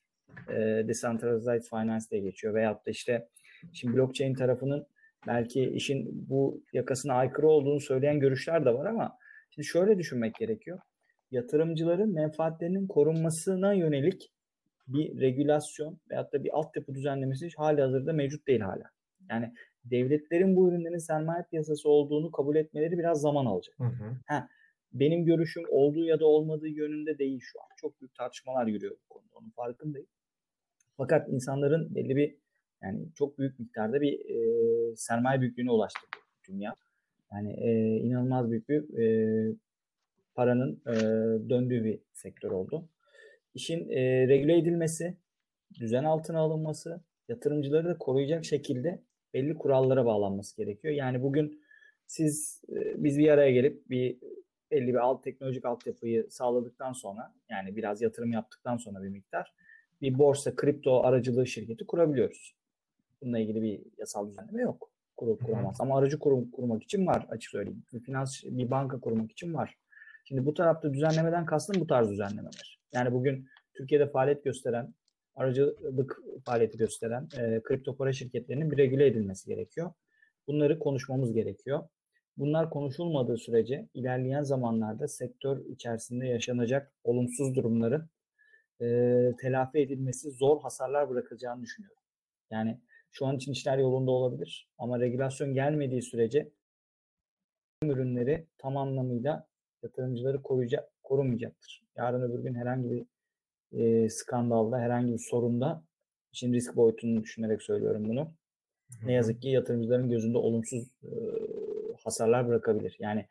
e, decentralized finance diye geçiyor. Veyahut da işte şimdi blockchain tarafının belki işin bu yakasına aykırı olduğunu söyleyen görüşler de var ama şimdi şöyle düşünmek gerekiyor. Yatırımcıların menfaatlerinin korunmasına yönelik bir regülasyon veyahut da bir altyapı düzenlemesi hali hazırda mevcut değil hala. Yani devletlerin bu ürünlerin sermaye piyasası olduğunu kabul etmeleri biraz zaman alacak. Hı hı. Ha, benim görüşüm olduğu ya da olmadığı yönünde değil şu an. Çok büyük tartışmalar yürüyor bu konuda. Onun farkındayım. Fakat insanların belli bir yani çok büyük miktarda bir e, sermaye büyüklüğüne ulaştı dünya. Yani e, inanılmaz büyük bir e, paranın e, döndüğü bir sektör oldu. İşin e, regüle edilmesi, düzen altına alınması, yatırımcıları da koruyacak şekilde belli kurallara bağlanması gerekiyor. Yani bugün siz e, biz bir araya gelip bir belli bir alt teknolojik altyapıyı sağladıktan sonra yani biraz yatırım yaptıktan sonra bir miktar bir borsa kripto aracılığı şirketi kurabiliyoruz. Bununla ilgili bir yasal düzenleme yok. Kur, kuramaz. Ama aracı kurum, kurmak için var açık söyleyeyim. Bir finans bir banka kurmak için var. Şimdi bu tarafta düzenlemeden kastım bu tarz düzenlemeler. Yani bugün Türkiye'de faaliyet gösteren aracılık faaliyeti gösteren e, kripto para şirketlerinin bir regüle edilmesi gerekiyor. Bunları konuşmamız gerekiyor. Bunlar konuşulmadığı sürece ilerleyen zamanlarda sektör içerisinde yaşanacak olumsuz durumların e, telafi edilmesi zor hasarlar bırakacağını düşünüyorum. Yani şu an için işler yolunda olabilir ama regülasyon gelmediği sürece ürünleri tam anlamıyla yatırımcıları koruyacak, korumayacaktır. Yarın öbür gün herhangi bir e, skandalda, herhangi bir sorunda işin risk boyutunu düşünerek söylüyorum bunu. Ne yazık ki yatırımcıların gözünde olumsuz e, hasarlar bırakabilir. Yani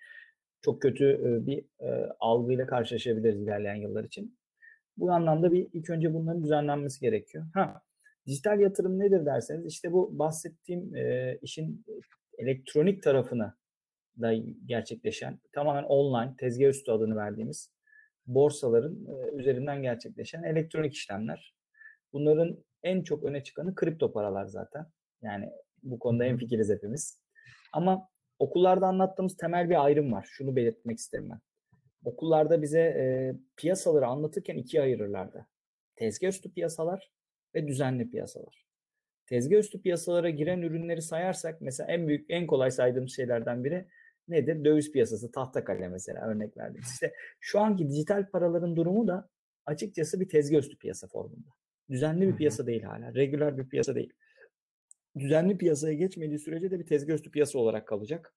çok kötü e, bir e, algıyla karşılaşabiliriz ilerleyen yıllar için. Bu anlamda bir ilk önce bunların düzenlenmesi gerekiyor. Ha, dijital yatırım nedir derseniz işte bu bahsettiğim e, işin elektronik tarafına da gerçekleşen tamamen online tezgah üstü adını verdiğimiz borsaların üzerinden gerçekleşen elektronik işlemler. Bunların en çok öne çıkanı kripto paralar zaten. Yani bu konuda en fikiriz hepimiz. Ama okullarda anlattığımız temel bir ayrım var. Şunu belirtmek isterim ben. Okullarda bize e, piyasaları anlatırken ikiye ayırırlardı. Tezgah üstü piyasalar ve düzenli piyasalar. Tezgah üstü piyasalara giren ürünleri sayarsak mesela en büyük, en kolay saydığım şeylerden biri nedir? Döviz piyasası, tahta kale mesela örnek verdim. İşte şu anki dijital paraların durumu da açıkçası bir tezgah üstü piyasa formunda. Düzenli bir piyasa değil hala. Regüler bir piyasa değil. Düzenli piyasaya geçmediği sürece de bir tezgah üstü piyasa olarak kalacak.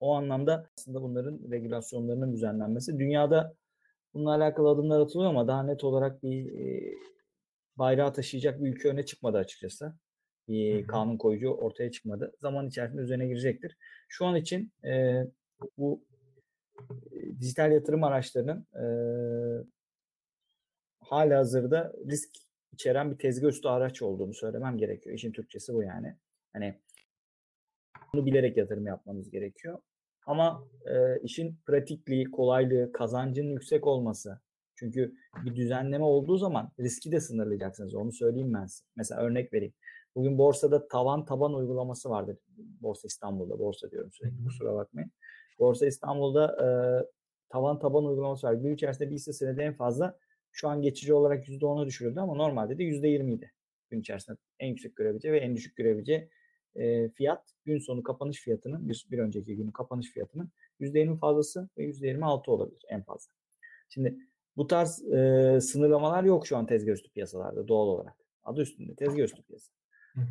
O anlamda aslında bunların regülasyonlarının düzenlenmesi. Dünyada bununla alakalı adımlar atılıyor ama daha net olarak bir e, bayrağı taşıyacak bir ülke öne çıkmadı açıkçası bir kanun koyucu ortaya çıkmadı. Zaman içerisinde üzerine girecektir. Şu an için e, bu e, dijital yatırım araçlarının e, hala hazırda risk içeren bir tezgah üstü araç olduğunu söylemem gerekiyor. İşin Türkçesi bu yani. Hani bunu bilerek yatırım yapmanız gerekiyor. Ama e, işin pratikliği, kolaylığı, kazancının yüksek olması. Çünkü bir düzenleme olduğu zaman riski de sınırlayacaksınız. Onu söyleyeyim ben size. Mesela örnek vereyim. Bugün borsada tavan taban uygulaması vardır. Borsa İstanbul'da, borsa diyorum sürekli kusura bakmayın. Borsa İstanbul'da e, tavan taban uygulaması var. Gün içerisinde bir hisse senedi en fazla şu an geçici olarak %10'a düşürüldü ama normalde de %20 idi. Gün içerisinde en yüksek görebileceği ve en düşük görebileceği e, fiyat gün sonu kapanış fiyatının bir, bir önceki günün kapanış fiyatının %20 fazlası ve %26 olabilir en fazla. Şimdi bu tarz e, sınırlamalar yok şu an tezgah üstü piyasalarda doğal olarak. Adı üstünde tezgah üstü piyasa.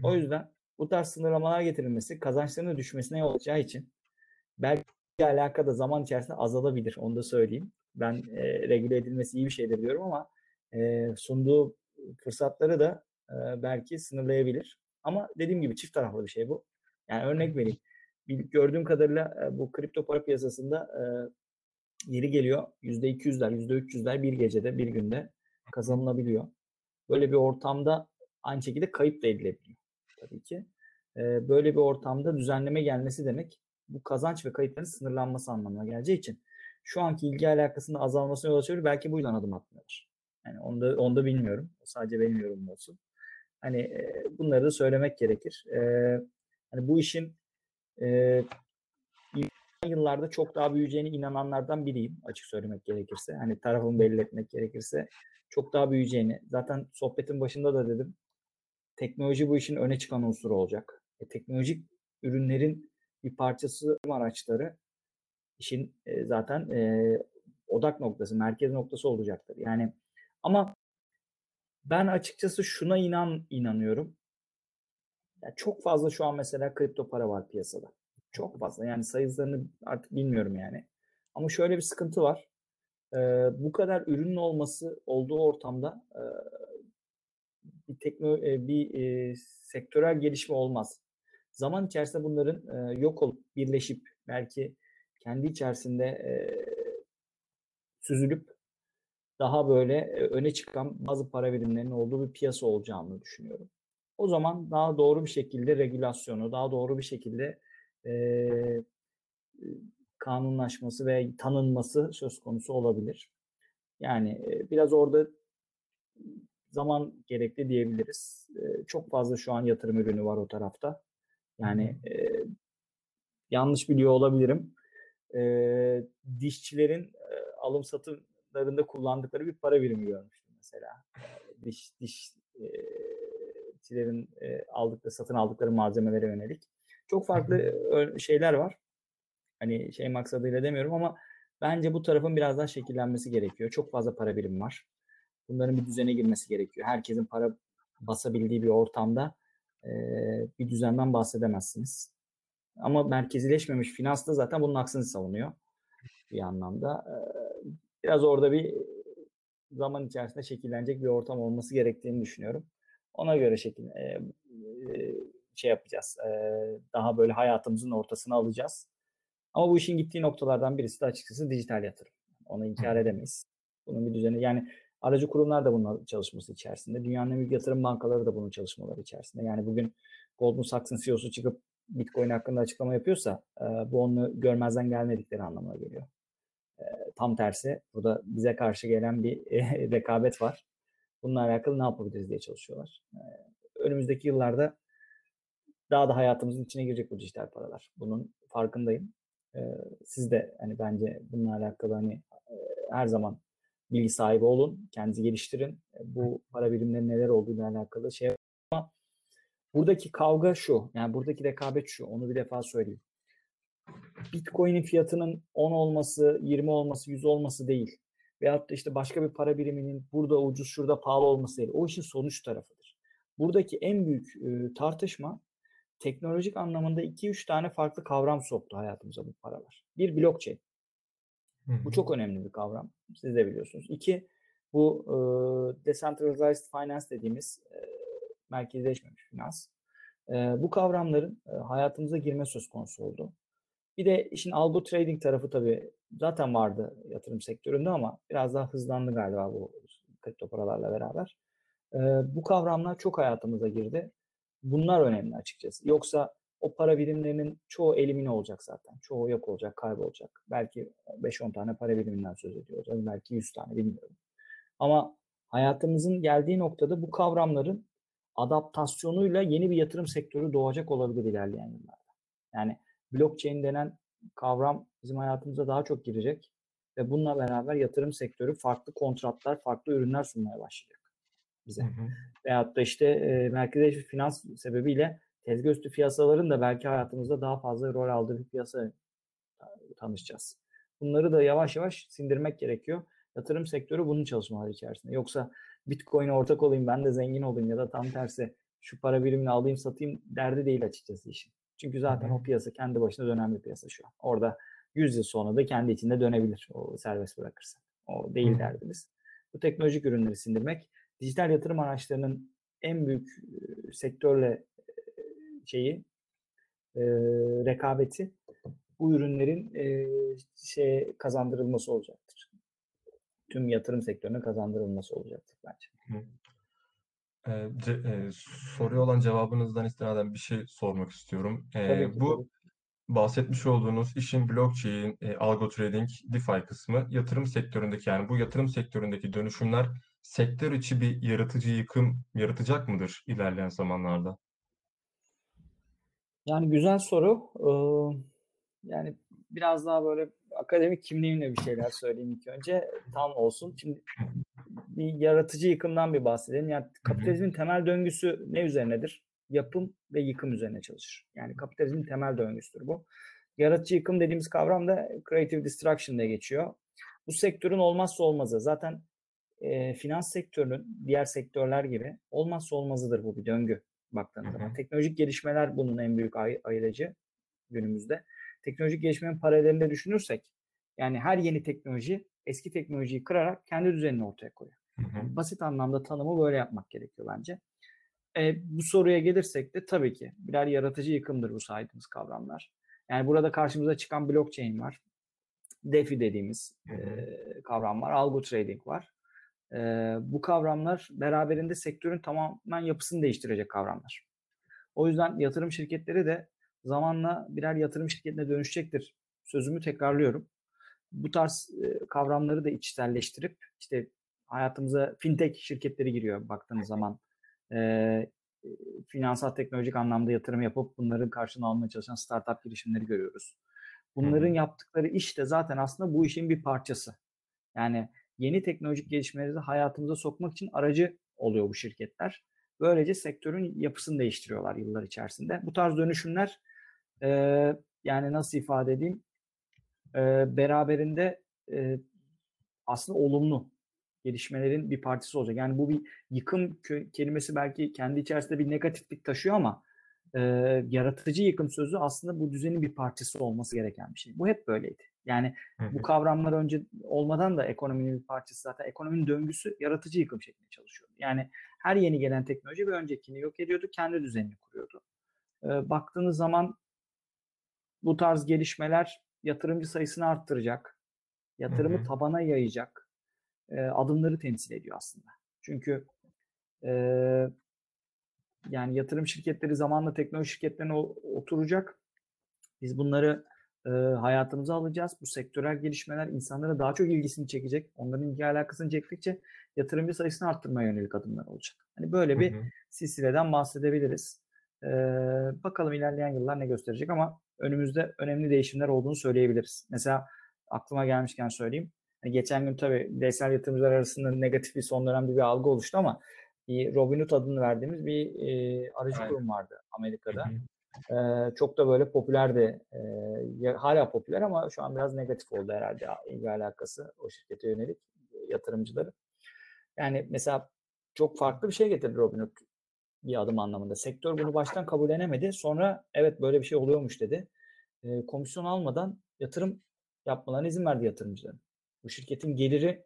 O yüzden bu tarz sınırlamalar getirilmesi kazançlarının düşmesine yol açacağı için belki alaka zaman içerisinde azalabilir. Onu da söyleyeyim. Ben e, regüle edilmesi iyi bir şeydir diyorum ama e, sunduğu fırsatları da e, belki sınırlayabilir. Ama dediğim gibi çift taraflı bir şey bu. Yani örnek vereyim. gördüğüm kadarıyla bu kripto para piyasasında yeri geliyor %200'ler, %300'ler bir gecede, bir günde kazanılabiliyor. Böyle bir ortamda aynı şekilde kayıp da edilebiliyor tabii ki. Böyle bir ortamda düzenleme gelmesi demek bu kazanç ve kayıpların sınırlanması anlamına geleceği için şu anki ilgi alakasında azalmasına yol açabilir. Belki bu yüzden adım atmıyorlar. Yani onu da, onu da bilmiyorum. Sadece benim yorumum olsun. Hani e, bunları da söylemek gerekir. E, hani bu işin e, yıllarda çok daha büyüyeceğine inananlardan biriyim açık söylemek gerekirse. Hani tarafımı belli etmek gerekirse çok daha büyüyeceğini. Zaten sohbetin başında da dedim. Teknoloji bu işin öne çıkan unsuru olacak. E, teknolojik ürünlerin bir parçası araçları işin e, zaten e, odak noktası, merkez noktası olacaktır. Yani ama ben açıkçası şuna inan inanıyorum. Yani çok fazla şu an mesela kripto para var piyasada. Çok fazla. Yani sayılarını artık bilmiyorum yani. Ama şöyle bir sıkıntı var. Ee, bu kadar ürünün olması olduğu ortamda e, bir tekno e, bir e, sektörel gelişme olmaz. Zaman içerisinde bunların e, yok olup birleşip belki kendi içerisinde e, süzülüp daha böyle e, öne çıkan bazı para birimlerinin olduğu bir piyasa olacağını düşünüyorum. O zaman daha doğru bir şekilde regülasyonu, daha doğru bir şekilde e, kanunlaşması ve tanınması söz konusu olabilir. Yani e, biraz orada zaman gerekli diyebiliriz. E, çok fazla şu an yatırım ürünü var o tarafta. Yani e, yanlış biliyor olabilirim. E, dişçilerin e, alım satım hayatlarında kullandıkları bir para birimi görmüştüm mesela. Diş dişçilerin e, aldıkları, satın aldıkları malzemelere yönelik. Çok farklı şeyler var. Hani şey maksadıyla demiyorum ama bence bu tarafın biraz daha şekillenmesi gerekiyor. Çok fazla para birimi var. Bunların bir düzene girmesi gerekiyor. Herkesin para basabildiği bir ortamda e, bir düzenden bahsedemezsiniz. Ama merkezileşmemiş finans da zaten bunun aksini savunuyor bir anlamda. E, biraz orada bir zaman içerisinde şekillenecek bir ortam olması gerektiğini düşünüyorum. Ona göre şekil e, e, şey yapacağız. E, daha böyle hayatımızın ortasına alacağız. Ama bu işin gittiği noktalardan birisi de açıkçası dijital yatırım. Onu inkar edemeyiz. Bunun bir düzeni yani aracı kurumlar da bunun çalışması içerisinde. Dünyanın en büyük yatırım bankaları da bunun çalışmaları içerisinde. Yani bugün Goldman Sachs'ın CEO'su çıkıp Bitcoin hakkında açıklama yapıyorsa bu onu görmezden gelmedikleri anlamına geliyor. Tam tersi burada bize karşı gelen bir rekabet var. Bununla alakalı ne yapabiliriz diye çalışıyorlar. Önümüzdeki yıllarda daha da hayatımızın içine girecek bu dijital paralar. Bunun farkındayım. Siz de hani bence bununla alakalı hani her zaman bilgi sahibi olun, kendinizi geliştirin. Bu para birimlerinin neler olduğuyla alakalı şey ama buradaki kavga şu, yani buradaki rekabet şu, onu bir defa söyleyeyim. Bitcoin'in fiyatının 10 olması, 20 olması, 100 olması değil. Veyahut da işte başka bir para biriminin burada ucuz, şurada pahalı olması değil. O işin sonuç tarafıdır. Buradaki en büyük e, tartışma teknolojik anlamında 2-3 tane farklı kavram soktu hayatımıza bu paralar. Bir blockchain. Bu çok önemli bir kavram. Siz de biliyorsunuz. İki, bu e, decentralized finance dediğimiz e, merkezleşmemiş finans. E, bu kavramların e, hayatımıza girme söz konusu oldu. Bir de işin algo trading tarafı tabii zaten vardı yatırım sektöründe ama biraz daha hızlandı galiba bu kripto paralarla beraber. Ee, bu kavramlar çok hayatımıza girdi. Bunlar önemli açıkçası. Yoksa o para birimlerinin çoğu elimine olacak zaten. Çoğu yok olacak, kaybolacak. Belki 5-10 tane para biriminden söz ediyoruz. Belki 100 tane bilmiyorum. Ama hayatımızın geldiği noktada bu kavramların adaptasyonuyla yeni bir yatırım sektörü doğacak olabilir ilerleyen yıllarda. Yani blockchain denen kavram bizim hayatımıza daha çok girecek ve bununla beraber yatırım sektörü farklı kontratlar, farklı ürünler sunmaya başlayacak bize. Hı hı. Veyahut da işte e, merkezi finans sebebiyle tezgah üstü piyasaların da belki hayatımızda daha fazla rol aldığı bir piyasa tanışacağız. Bunları da yavaş yavaş sindirmek gerekiyor. Yatırım sektörü bunun çalışmaları içerisinde. Yoksa Bitcoin'e ortak olayım ben de zengin olayım ya da tam tersi şu para birimini alayım satayım derdi değil açıkçası işin. Çünkü zaten o piyasa kendi başına dönen bir piyasa şu an. Orada 100 yıl sonra da kendi içinde dönebilir o serbest bırakırsa. O değil derdimiz. Bu teknolojik ürünleri sindirmek. Dijital yatırım araçlarının en büyük sektörle şeyi e, rekabeti bu ürünlerin e, şey kazandırılması olacaktır. Tüm yatırım sektörüne kazandırılması olacaktır bence. Hı. E, ce, e, soruya olan cevabınızdan istinaden bir şey sormak istiyorum. E, tabii ki, bu tabii. bahsetmiş olduğunuz işin blockchain, e, algo trading, DeFi kısmı yatırım sektöründeki yani bu yatırım sektöründeki dönüşümler sektör içi bir yaratıcı yıkım yaratacak mıdır ilerleyen zamanlarda? Yani güzel soru. Ee, yani biraz daha böyle akademik kimliğimle bir şeyler söyleyeyim ilk önce. Tam olsun. Şimdi bir yaratıcı yıkımdan bir bahsedelim. Yani kapitalizmin temel döngüsü ne üzerinedir? Yapım ve yıkım üzerine çalışır. Yani kapitalizmin temel döngüsüdür bu. Yaratıcı yıkım dediğimiz kavram da creative destruction diye geçiyor. Bu sektörün olmazsa olmazı. Zaten e, finans sektörünün diğer sektörler gibi olmazsa olmazıdır bu bir döngü baktığınız zaman. Teknolojik gelişmeler bunun en büyük ay- ayırıcı günümüzde. Teknolojik gelişmenin paralelinde düşünürsek yani her yeni teknoloji eski teknolojiyi kırarak kendi düzenini ortaya koyuyor. Yani basit anlamda tanımı böyle yapmak gerekiyor bence. E, bu soruya gelirsek de tabii ki birer yaratıcı yıkımdır bu saydığımız kavramlar. Yani burada karşımıza çıkan blockchain var. DeFi dediğimiz e, kavram var. Algo trading var. E, bu kavramlar beraberinde sektörün tamamen yapısını değiştirecek kavramlar. O yüzden yatırım şirketleri de zamanla birer yatırım şirketine dönüşecektir. Sözümü tekrarlıyorum. Bu tarz e, kavramları da içselleştirip işte hayatımıza fintech şirketleri giriyor baktığınız zaman. E, finansal teknolojik anlamda yatırım yapıp bunların karşılığını almaya çalışan startup girişimleri görüyoruz. Bunların hmm. yaptıkları iş de zaten aslında bu işin bir parçası. Yani yeni teknolojik gelişmeleri de hayatımıza sokmak için aracı oluyor bu şirketler. Böylece sektörün yapısını değiştiriyorlar yıllar içerisinde. Bu tarz dönüşümler e, yani nasıl ifade edeyim e, beraberinde e, aslında olumlu gelişmelerin bir partisi olacak. Yani bu bir yıkım kelimesi belki kendi içerisinde bir negatiflik taşıyor ama e, yaratıcı yıkım sözü aslında bu düzenin bir parçası olması gereken bir şey. Bu hep böyleydi. Yani bu kavramlar önce olmadan da ekonominin bir parçası zaten ekonominin döngüsü yaratıcı yıkım şeklinde çalışıyordu. Yani her yeni gelen teknoloji bir öncekini yok ediyordu, kendi düzenini kuruyordu. E, baktığınız zaman bu tarz gelişmeler yatırımcı sayısını arttıracak, yatırımı hı hı. tabana yayacak e, adımları temsil ediyor aslında. Çünkü e, yani yatırım şirketleri zamanla teknoloji şirketlerine oturacak. Biz bunları e, hayatımıza alacağız. Bu sektörel gelişmeler insanlara daha çok ilgisini çekecek. Onların ilgi alakasını çektikçe yatırımcı sayısını arttırmaya yönelik adımlar olacak. Hani böyle bir hı hı. silsileden bahsedebiliriz. Ee, bakalım ilerleyen yıllar ne gösterecek ama önümüzde önemli değişimler olduğunu söyleyebiliriz. Mesela aklıma gelmişken söyleyeyim. Yani geçen gün tabii bireysel yatırımcılar arasında negatif bir son dönemde bir algı oluştu ama bir Robinhood adını verdiğimiz bir e, aracı Aynen. kurum vardı Amerika'da. Hı hı. Ee, çok da böyle popülerdi. Ee, hala popüler ama şu an biraz negatif oldu herhalde ilgi alakası o şirkete yönelik yatırımcıları. Yani mesela çok farklı bir şey getirdi Robinhood bir adım anlamında. Sektör bunu baştan kabullenemedi. Sonra evet böyle bir şey oluyormuş dedi. E, komisyon almadan yatırım yapmalarına izin verdi yatırımcıların. Bu şirketin geliri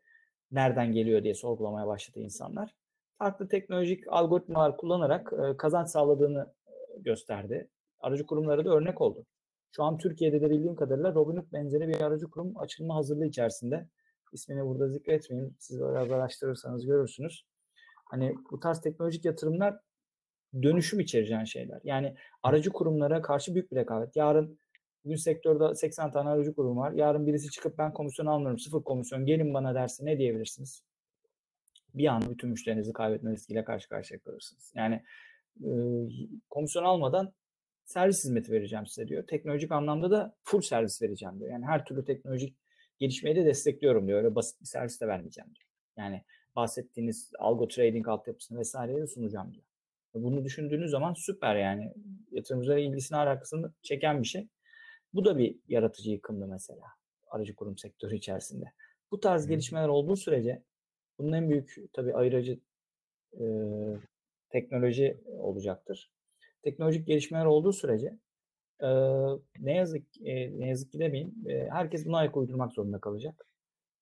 nereden geliyor diye sorgulamaya başladı insanlar. Farklı teknolojik algoritmalar kullanarak e, kazanç sağladığını gösterdi. Aracı kurumları da örnek oldu. Şu an Türkiye'de de bildiğim kadarıyla Robinhood benzeri bir aracı kurum açılma hazırlığı içerisinde. İsmini burada zikretmeyeyim. Siz biraz araştırırsanız görürsünüz. Hani bu tarz teknolojik yatırımlar dönüşüm içereceğin şeyler. Yani aracı kurumlara karşı büyük bir rekabet. Yarın bugün sektörde 80 tane aracı kurum var. Yarın birisi çıkıp ben komisyon almıyorum, sıfır komisyon gelin bana derse ne diyebilirsiniz? Bir anda bütün müşterinizi kaybetme riskiyle karşı karşıya kalırsınız. Yani e, komisyon almadan servis hizmeti vereceğim size diyor. Teknolojik anlamda da full servis vereceğim diyor. Yani her türlü teknolojik gelişmeyi de destekliyorum diyor. Öyle basit bir servis de vermeyeceğim diyor. Yani bahsettiğiniz algo trading altyapısını vesaireyi de sunacağım diyor. Bunu düşündüğünüz zaman süper yani. Yatırımcılara ilgisini alakasını çeken bir şey. Bu da bir yaratıcı yıkımdı mesela aracı kurum sektörü içerisinde. Bu tarz hmm. gelişmeler olduğu sürece bunun en büyük tabii ayırıcı e, teknoloji olacaktır. Teknolojik gelişmeler olduğu sürece e, ne yazık e, ne yazık ki demeyeyim e, herkes buna ayak uydurmak zorunda kalacak.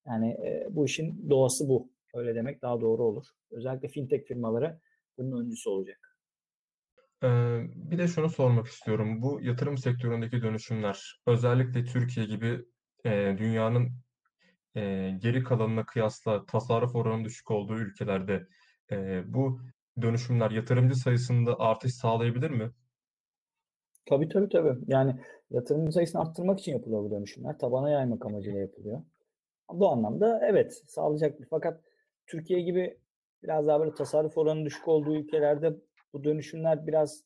Yani e, bu işin doğası bu. Öyle demek daha doğru olur. Özellikle fintech firmaları bunun öncüsü olacak. Bir de şunu sormak istiyorum. Bu yatırım sektöründeki dönüşümler, özellikle Türkiye gibi dünyanın e, geri kalanına kıyasla tasarruf oranı düşük olduğu ülkelerde e, bu dönüşümler yatırımcı sayısında artış sağlayabilir mi? Tabii tabii tabii. Yani yatırımcı sayısını arttırmak için yapılıyor bu dönüşümler. Tabana yaymak amacıyla yapılıyor. Bu anlamda evet sağlayacaktır. Fakat Türkiye gibi biraz daha böyle tasarruf oranı düşük olduğu ülkelerde bu dönüşümler biraz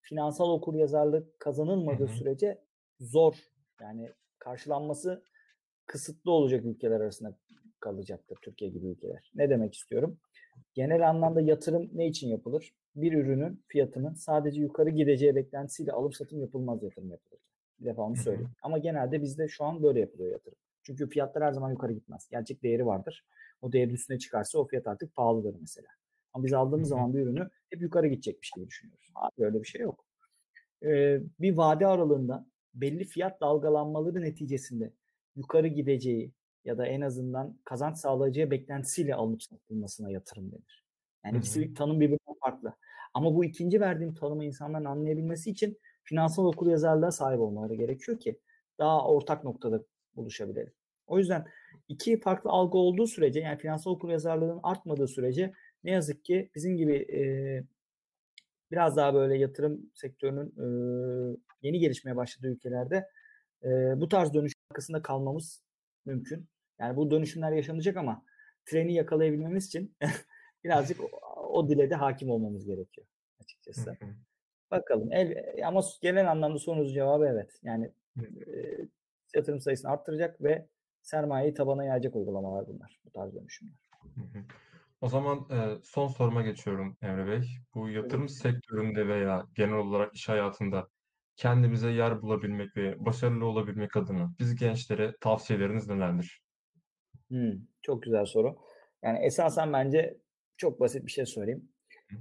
finansal okur yazarlık kazanılmadığı hı hı. sürece zor. Yani karşılanması kısıtlı olacak ülkeler arasında kalacaktır Türkiye gibi ülkeler. Ne demek istiyorum? Genel anlamda yatırım ne için yapılır? Bir ürünün fiyatının sadece yukarı gideceği beklentisiyle alım satım yapılmaz yatırım yapılır. Bir defa onu söyleyeyim. Ama genelde bizde şu an böyle yapılıyor yatırım. Çünkü fiyatlar her zaman yukarı gitmez. Gerçek değeri vardır. O değerin üstüne çıkarsa o fiyat artık pahalıdır mesela. Ama biz aldığımız zaman bir ürünü hep yukarı gidecekmiş gibi düşünüyoruz. Abi böyle bir şey yok. Ee, bir vade aralığında belli fiyat dalgalanmaları neticesinde yukarı gideceği ya da en azından kazanç sağlayacağı beklentisiyle alınıp satılmasına yatırım denir. Yani ikisi tanım birbirinden farklı. Ama bu ikinci verdiğim tanımı insanların anlayabilmesi için finansal okuryazarlığa sahip olmaları gerekiyor ki daha ortak noktada buluşabilelim. O yüzden iki farklı algı olduğu sürece yani finansal okuryazarlığın artmadığı sürece ne yazık ki bizim gibi e, biraz daha böyle yatırım sektörünün e, yeni gelişmeye başladığı ülkelerde e, bu tarz dönüş arkasında kalmamız mümkün. Yani bu dönüşümler yaşanacak ama treni yakalayabilmemiz için birazcık o, o dile de hakim olmamız gerekiyor açıkçası. Bakalım. El, ama genel anlamda sorunuz cevabı evet. Yani e, yatırım sayısını arttıracak ve sermayeyi tabana yayacak uygulamalar bunlar. Bu tarz dönüşümler. O zaman e, son soruma geçiyorum Emre Bey. Bu yatırım evet. sektöründe veya genel olarak iş hayatında kendimize yer bulabilmek ve başarılı olabilmek adına biz gençlere tavsiyeleriniz nelerdir? Hmm, çok güzel soru. Yani esasen bence çok basit bir şey söyleyeyim.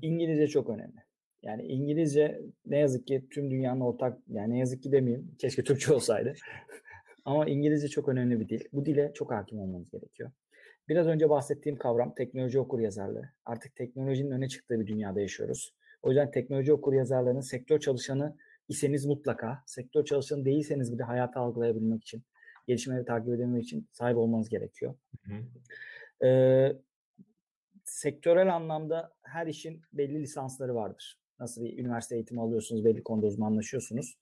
İngilizce çok önemli. Yani İngilizce ne yazık ki tüm dünyanın ortak, yani ne yazık ki demeyeyim, keşke Türkçe olsaydı. Ama İngilizce çok önemli bir dil. Bu dile çok hakim olmanız gerekiyor. Biraz önce bahsettiğim kavram teknoloji okur yazarlığı. Artık teknolojinin öne çıktığı bir dünyada yaşıyoruz. O yüzden teknoloji okur yazarlarının sektör çalışanı iseniz mutlaka, sektör çalışanı değilseniz bile hayatı algılayabilmek için, gelişmeleri takip edebilmek için sahip olmanız gerekiyor. Hı hı. Ee, sektörel anlamda her işin belli lisansları vardır. Nasıl bir üniversite eğitimi alıyorsunuz, belli konuda uzmanlaşıyorsunuz.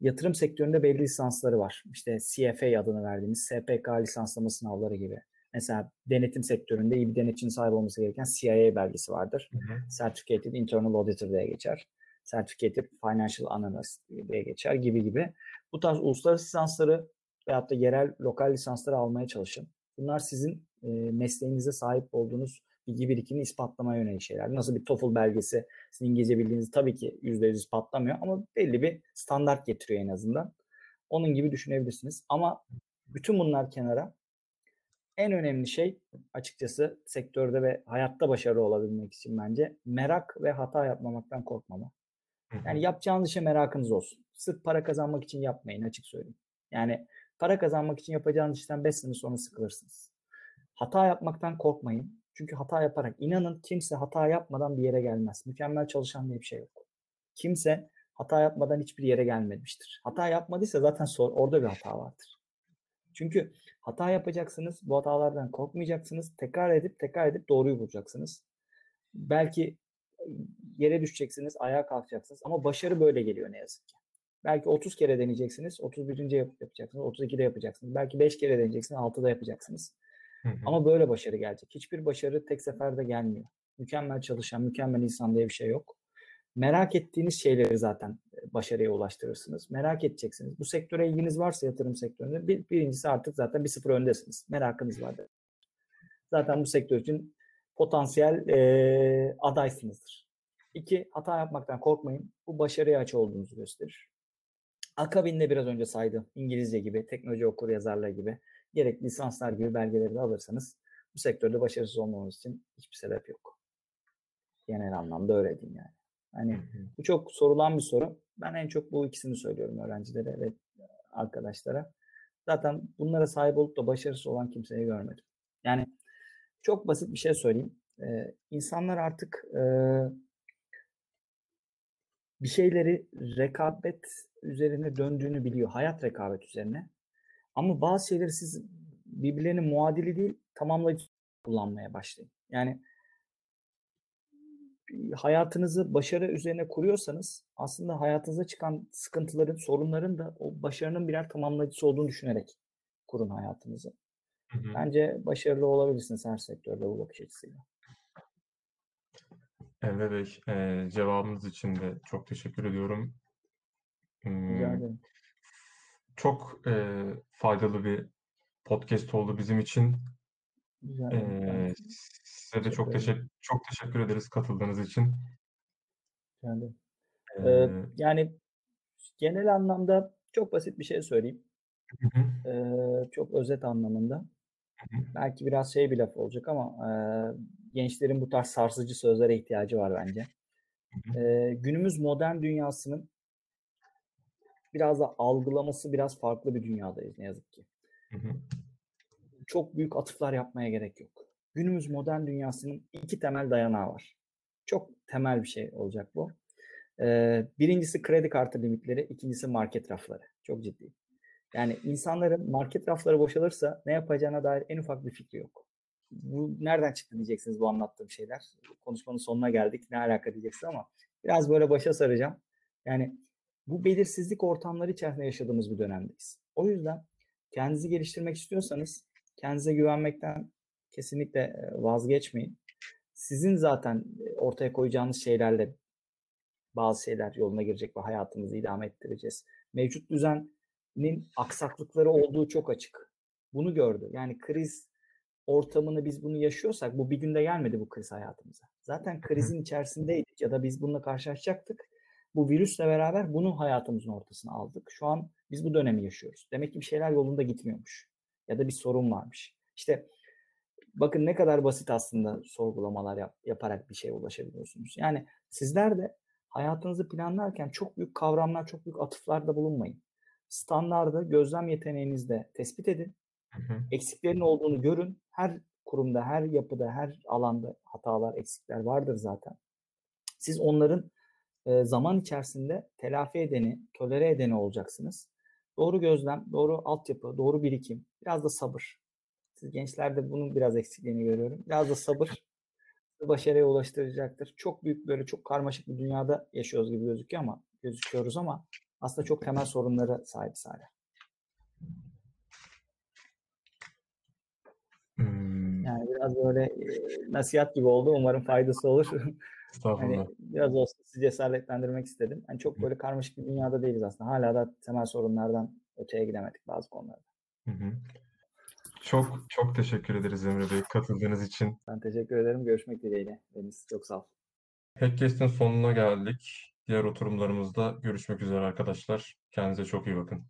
Yatırım sektöründe belli lisansları var. İşte CFA adını verdiğimiz SPK lisanslama sınavları gibi. Mesela denetim sektöründe iyi bir denetçinin sahip olması gereken CIA belgesi vardır. Hı hı. Certificated Internal Auditor diye geçer. Certificated Financial Analyst diye geçer gibi gibi. Bu tarz uluslararası lisansları veyahut da yerel, lokal lisansları almaya çalışın. Bunlar sizin e, mesleğinize sahip olduğunuz bilgi birikimini ispatlamaya yönelik şeyler. Nasıl bir TOEFL belgesi sizin İngilizce bildiğinizi tabii ki %100 ispatlamıyor ama belli bir standart getiriyor en azından. Onun gibi düşünebilirsiniz. Ama bütün bunlar kenara en önemli şey açıkçası sektörde ve hayatta başarılı olabilmek için bence merak ve hata yapmamaktan korkmama. Yani yapacağınız işe merakınız olsun. Sırf para kazanmak için yapmayın açık söyleyeyim. Yani para kazanmak için yapacağınız işten 5 sene sonra sıkılırsınız. Hata yapmaktan korkmayın. Çünkü hata yaparak inanın kimse hata yapmadan bir yere gelmez. Mükemmel çalışan diye bir şey yok. Kimse hata yapmadan hiçbir yere gelmemiştir. Hata yapmadıysa zaten sor, orada bir hata vardır. Çünkü hata yapacaksınız, bu hatalardan korkmayacaksınız, tekrar edip tekrar edip doğruyu bulacaksınız. Belki yere düşeceksiniz, ayağa kalkacaksınız ama başarı böyle geliyor ne yazık ki. Belki 30 kere deneyeceksiniz, 31. yapacaksınız, 32'de yapacaksınız. Belki 5 kere deneyeceksiniz, 6'da yapacaksınız. Hı hı. Ama böyle başarı gelecek. Hiçbir başarı tek seferde gelmiyor. Mükemmel çalışan, mükemmel insan diye bir şey yok. Merak ettiğiniz şeyleri zaten e, başarıya ulaştırırsınız. Merak edeceksiniz. Bu sektöre ilginiz varsa yatırım sektöründe bir, birincisi artık zaten bir sıfır öndesiniz. Merakınız vardır. Zaten bu sektör için potansiyel e, adaysınızdır. İki, hata yapmaktan korkmayın. Bu başarıya açı olduğunuzu gösterir. Akabinde biraz önce saydım İngilizce gibi, teknoloji okur yazarlığı gibi, gerek lisanslar gibi belgeleri de alırsanız bu sektörde başarısız olmamanız için hiçbir sebep yok. Genel anlamda öyle diyeyim yani. Hani bu çok sorulan bir soru. Ben en çok bu ikisini söylüyorum öğrencilere ve arkadaşlara. Zaten bunlara sahip olup da başarısız olan kimseyi görmedim. Çok basit bir şey söyleyeyim. Ee, insanlar artık e, bir şeyleri rekabet üzerine döndüğünü biliyor. Hayat rekabet üzerine. Ama bazı şeyleri siz birbirlerinin muadili değil, tamamlayıcı kullanmaya başlayın. Yani hayatınızı başarı üzerine kuruyorsanız aslında hayatınıza çıkan sıkıntıların, sorunların da o başarının birer tamamlayıcısı olduğunu düşünerek kurun hayatınızı. Hı hı. Bence başarılı olabilirsiniz her sektörde bu bakış açısıyla. Emre Bey, eee, cevabınız için de çok teşekkür ediyorum. Rica ederim. çok, eee, faydalı bir podcast oldu bizim için. Eee, size de teşekkür çok ederim. teşek çok teşekkür ederiz katıldığınız için. Eee, Eee yani genel anlamda çok basit bir şey söyleyeyim. Hı hı. Eee, çok özet anlamında. Hı hı. Belki biraz şey bir laf olacak ama, eee, gençlerin bu tarz sarsıcı sözlere ihtiyacı var bence. Hı hı. Eee, günümüz modern dünyasının biraz da algılaması biraz farklı bir dünyadayız ne yazık ki. Hı hı. Çok büyük atıflar yapmaya gerek yok. Günümüz modern dünyasının 2 temel dayanağı var. Çok temel bir şey olacak bu. Eee, 1'incisi kredi kartı limitleri, 2'ncisi market rafları. Çok ciddi. Yani insanların market rafları boşalırsa ne yapacağına dair en ufak bir fikri yok. Bu nereden çıktı diyeceksiniz bu anlattığım şeyler. Konuşmanın sonuna geldik. Ne alaka diyeceksiniz ama biraz böyle başa saracağım. Yani bu belirsizlik ortamları içerisinde yaşadığımız bir dönemdeyiz. O yüzden kendinizi geliştirmek istiyorsanız kendinize güvenmekten kesinlikle, eee, vazgeçmeyin. Sizin zaten, eee, ortaya koyacağınız şeylerle bazı şeyler yoluna girecek ve hayatımızı idame ettireceğiz. Mevcut düzenin aksaklıkları olduğu çok açık. Bunu gördü. Yani kriz ortamını biz bunu yaşıyorsak bu bir günde gelmedi bu kriz hayatımıza. Zaten krizin içerisindeydik ya da biz bununla karşılaşacaktık. Bu virüsle beraber bunu hayatımızın ortasına aldık. Şu an biz bu dönemi yaşıyoruz. Demek ki bir şeyler yolunda gitmiyormuş ya da bir sorun varmış. İşte bakın ne kadar basit aslında sorgulamalar yap yaparak bir şeye ulaşabiliyorsunuz. Yani sizler de hayatınızı planlarken çok büyük kavramlar, çok büyük atıflarda bulunmayın. Standardı gözlem yeteneğinizde tespit edin. Hı hı. Eksiklerin olduğunu görün. Her kurumda, her yapıda, her alanda hatalar, eksikler vardır zaten. Siz onların, eee, zaman içerisinde telafi edeni, tolere edeni olacaksınız. Doğru gözlem, doğru altyapı, doğru birikim, biraz da sabır. Siz gençlerde bunun biraz eksikliğini görüyorum. Biraz da sabır başarıya ulaştıracaktır. Çok büyük, böyle çok karmaşık bir dünyada yaşıyoruz gibi gözüküyor ama gözüküyoruz ama aslında çok temel sorunlara sahibiz hâlâ. Imm Yani biraz böyle, eee, nasihat gibi oldu. Umarım faydası olur. Hani biraz olsun sizi cesaretlendirmek istedim. Hani çok böyle karmaşık bir dünyada değiliz aslında. Hâlâ da temel sorunlardan öteye gidemedik bazı konularda. Hı hı. Çok çok teşekkür ederiz Emre Bey katıldığınız için. Ben teşekkür ederim. Görüşmek dileğiyle Deniz. Çok sağ ol. Hackcast'in sonuna geldik. Diğer oturumlarımızda görüşmek üzere arkadaşlar. Kendinize çok iyi bakın.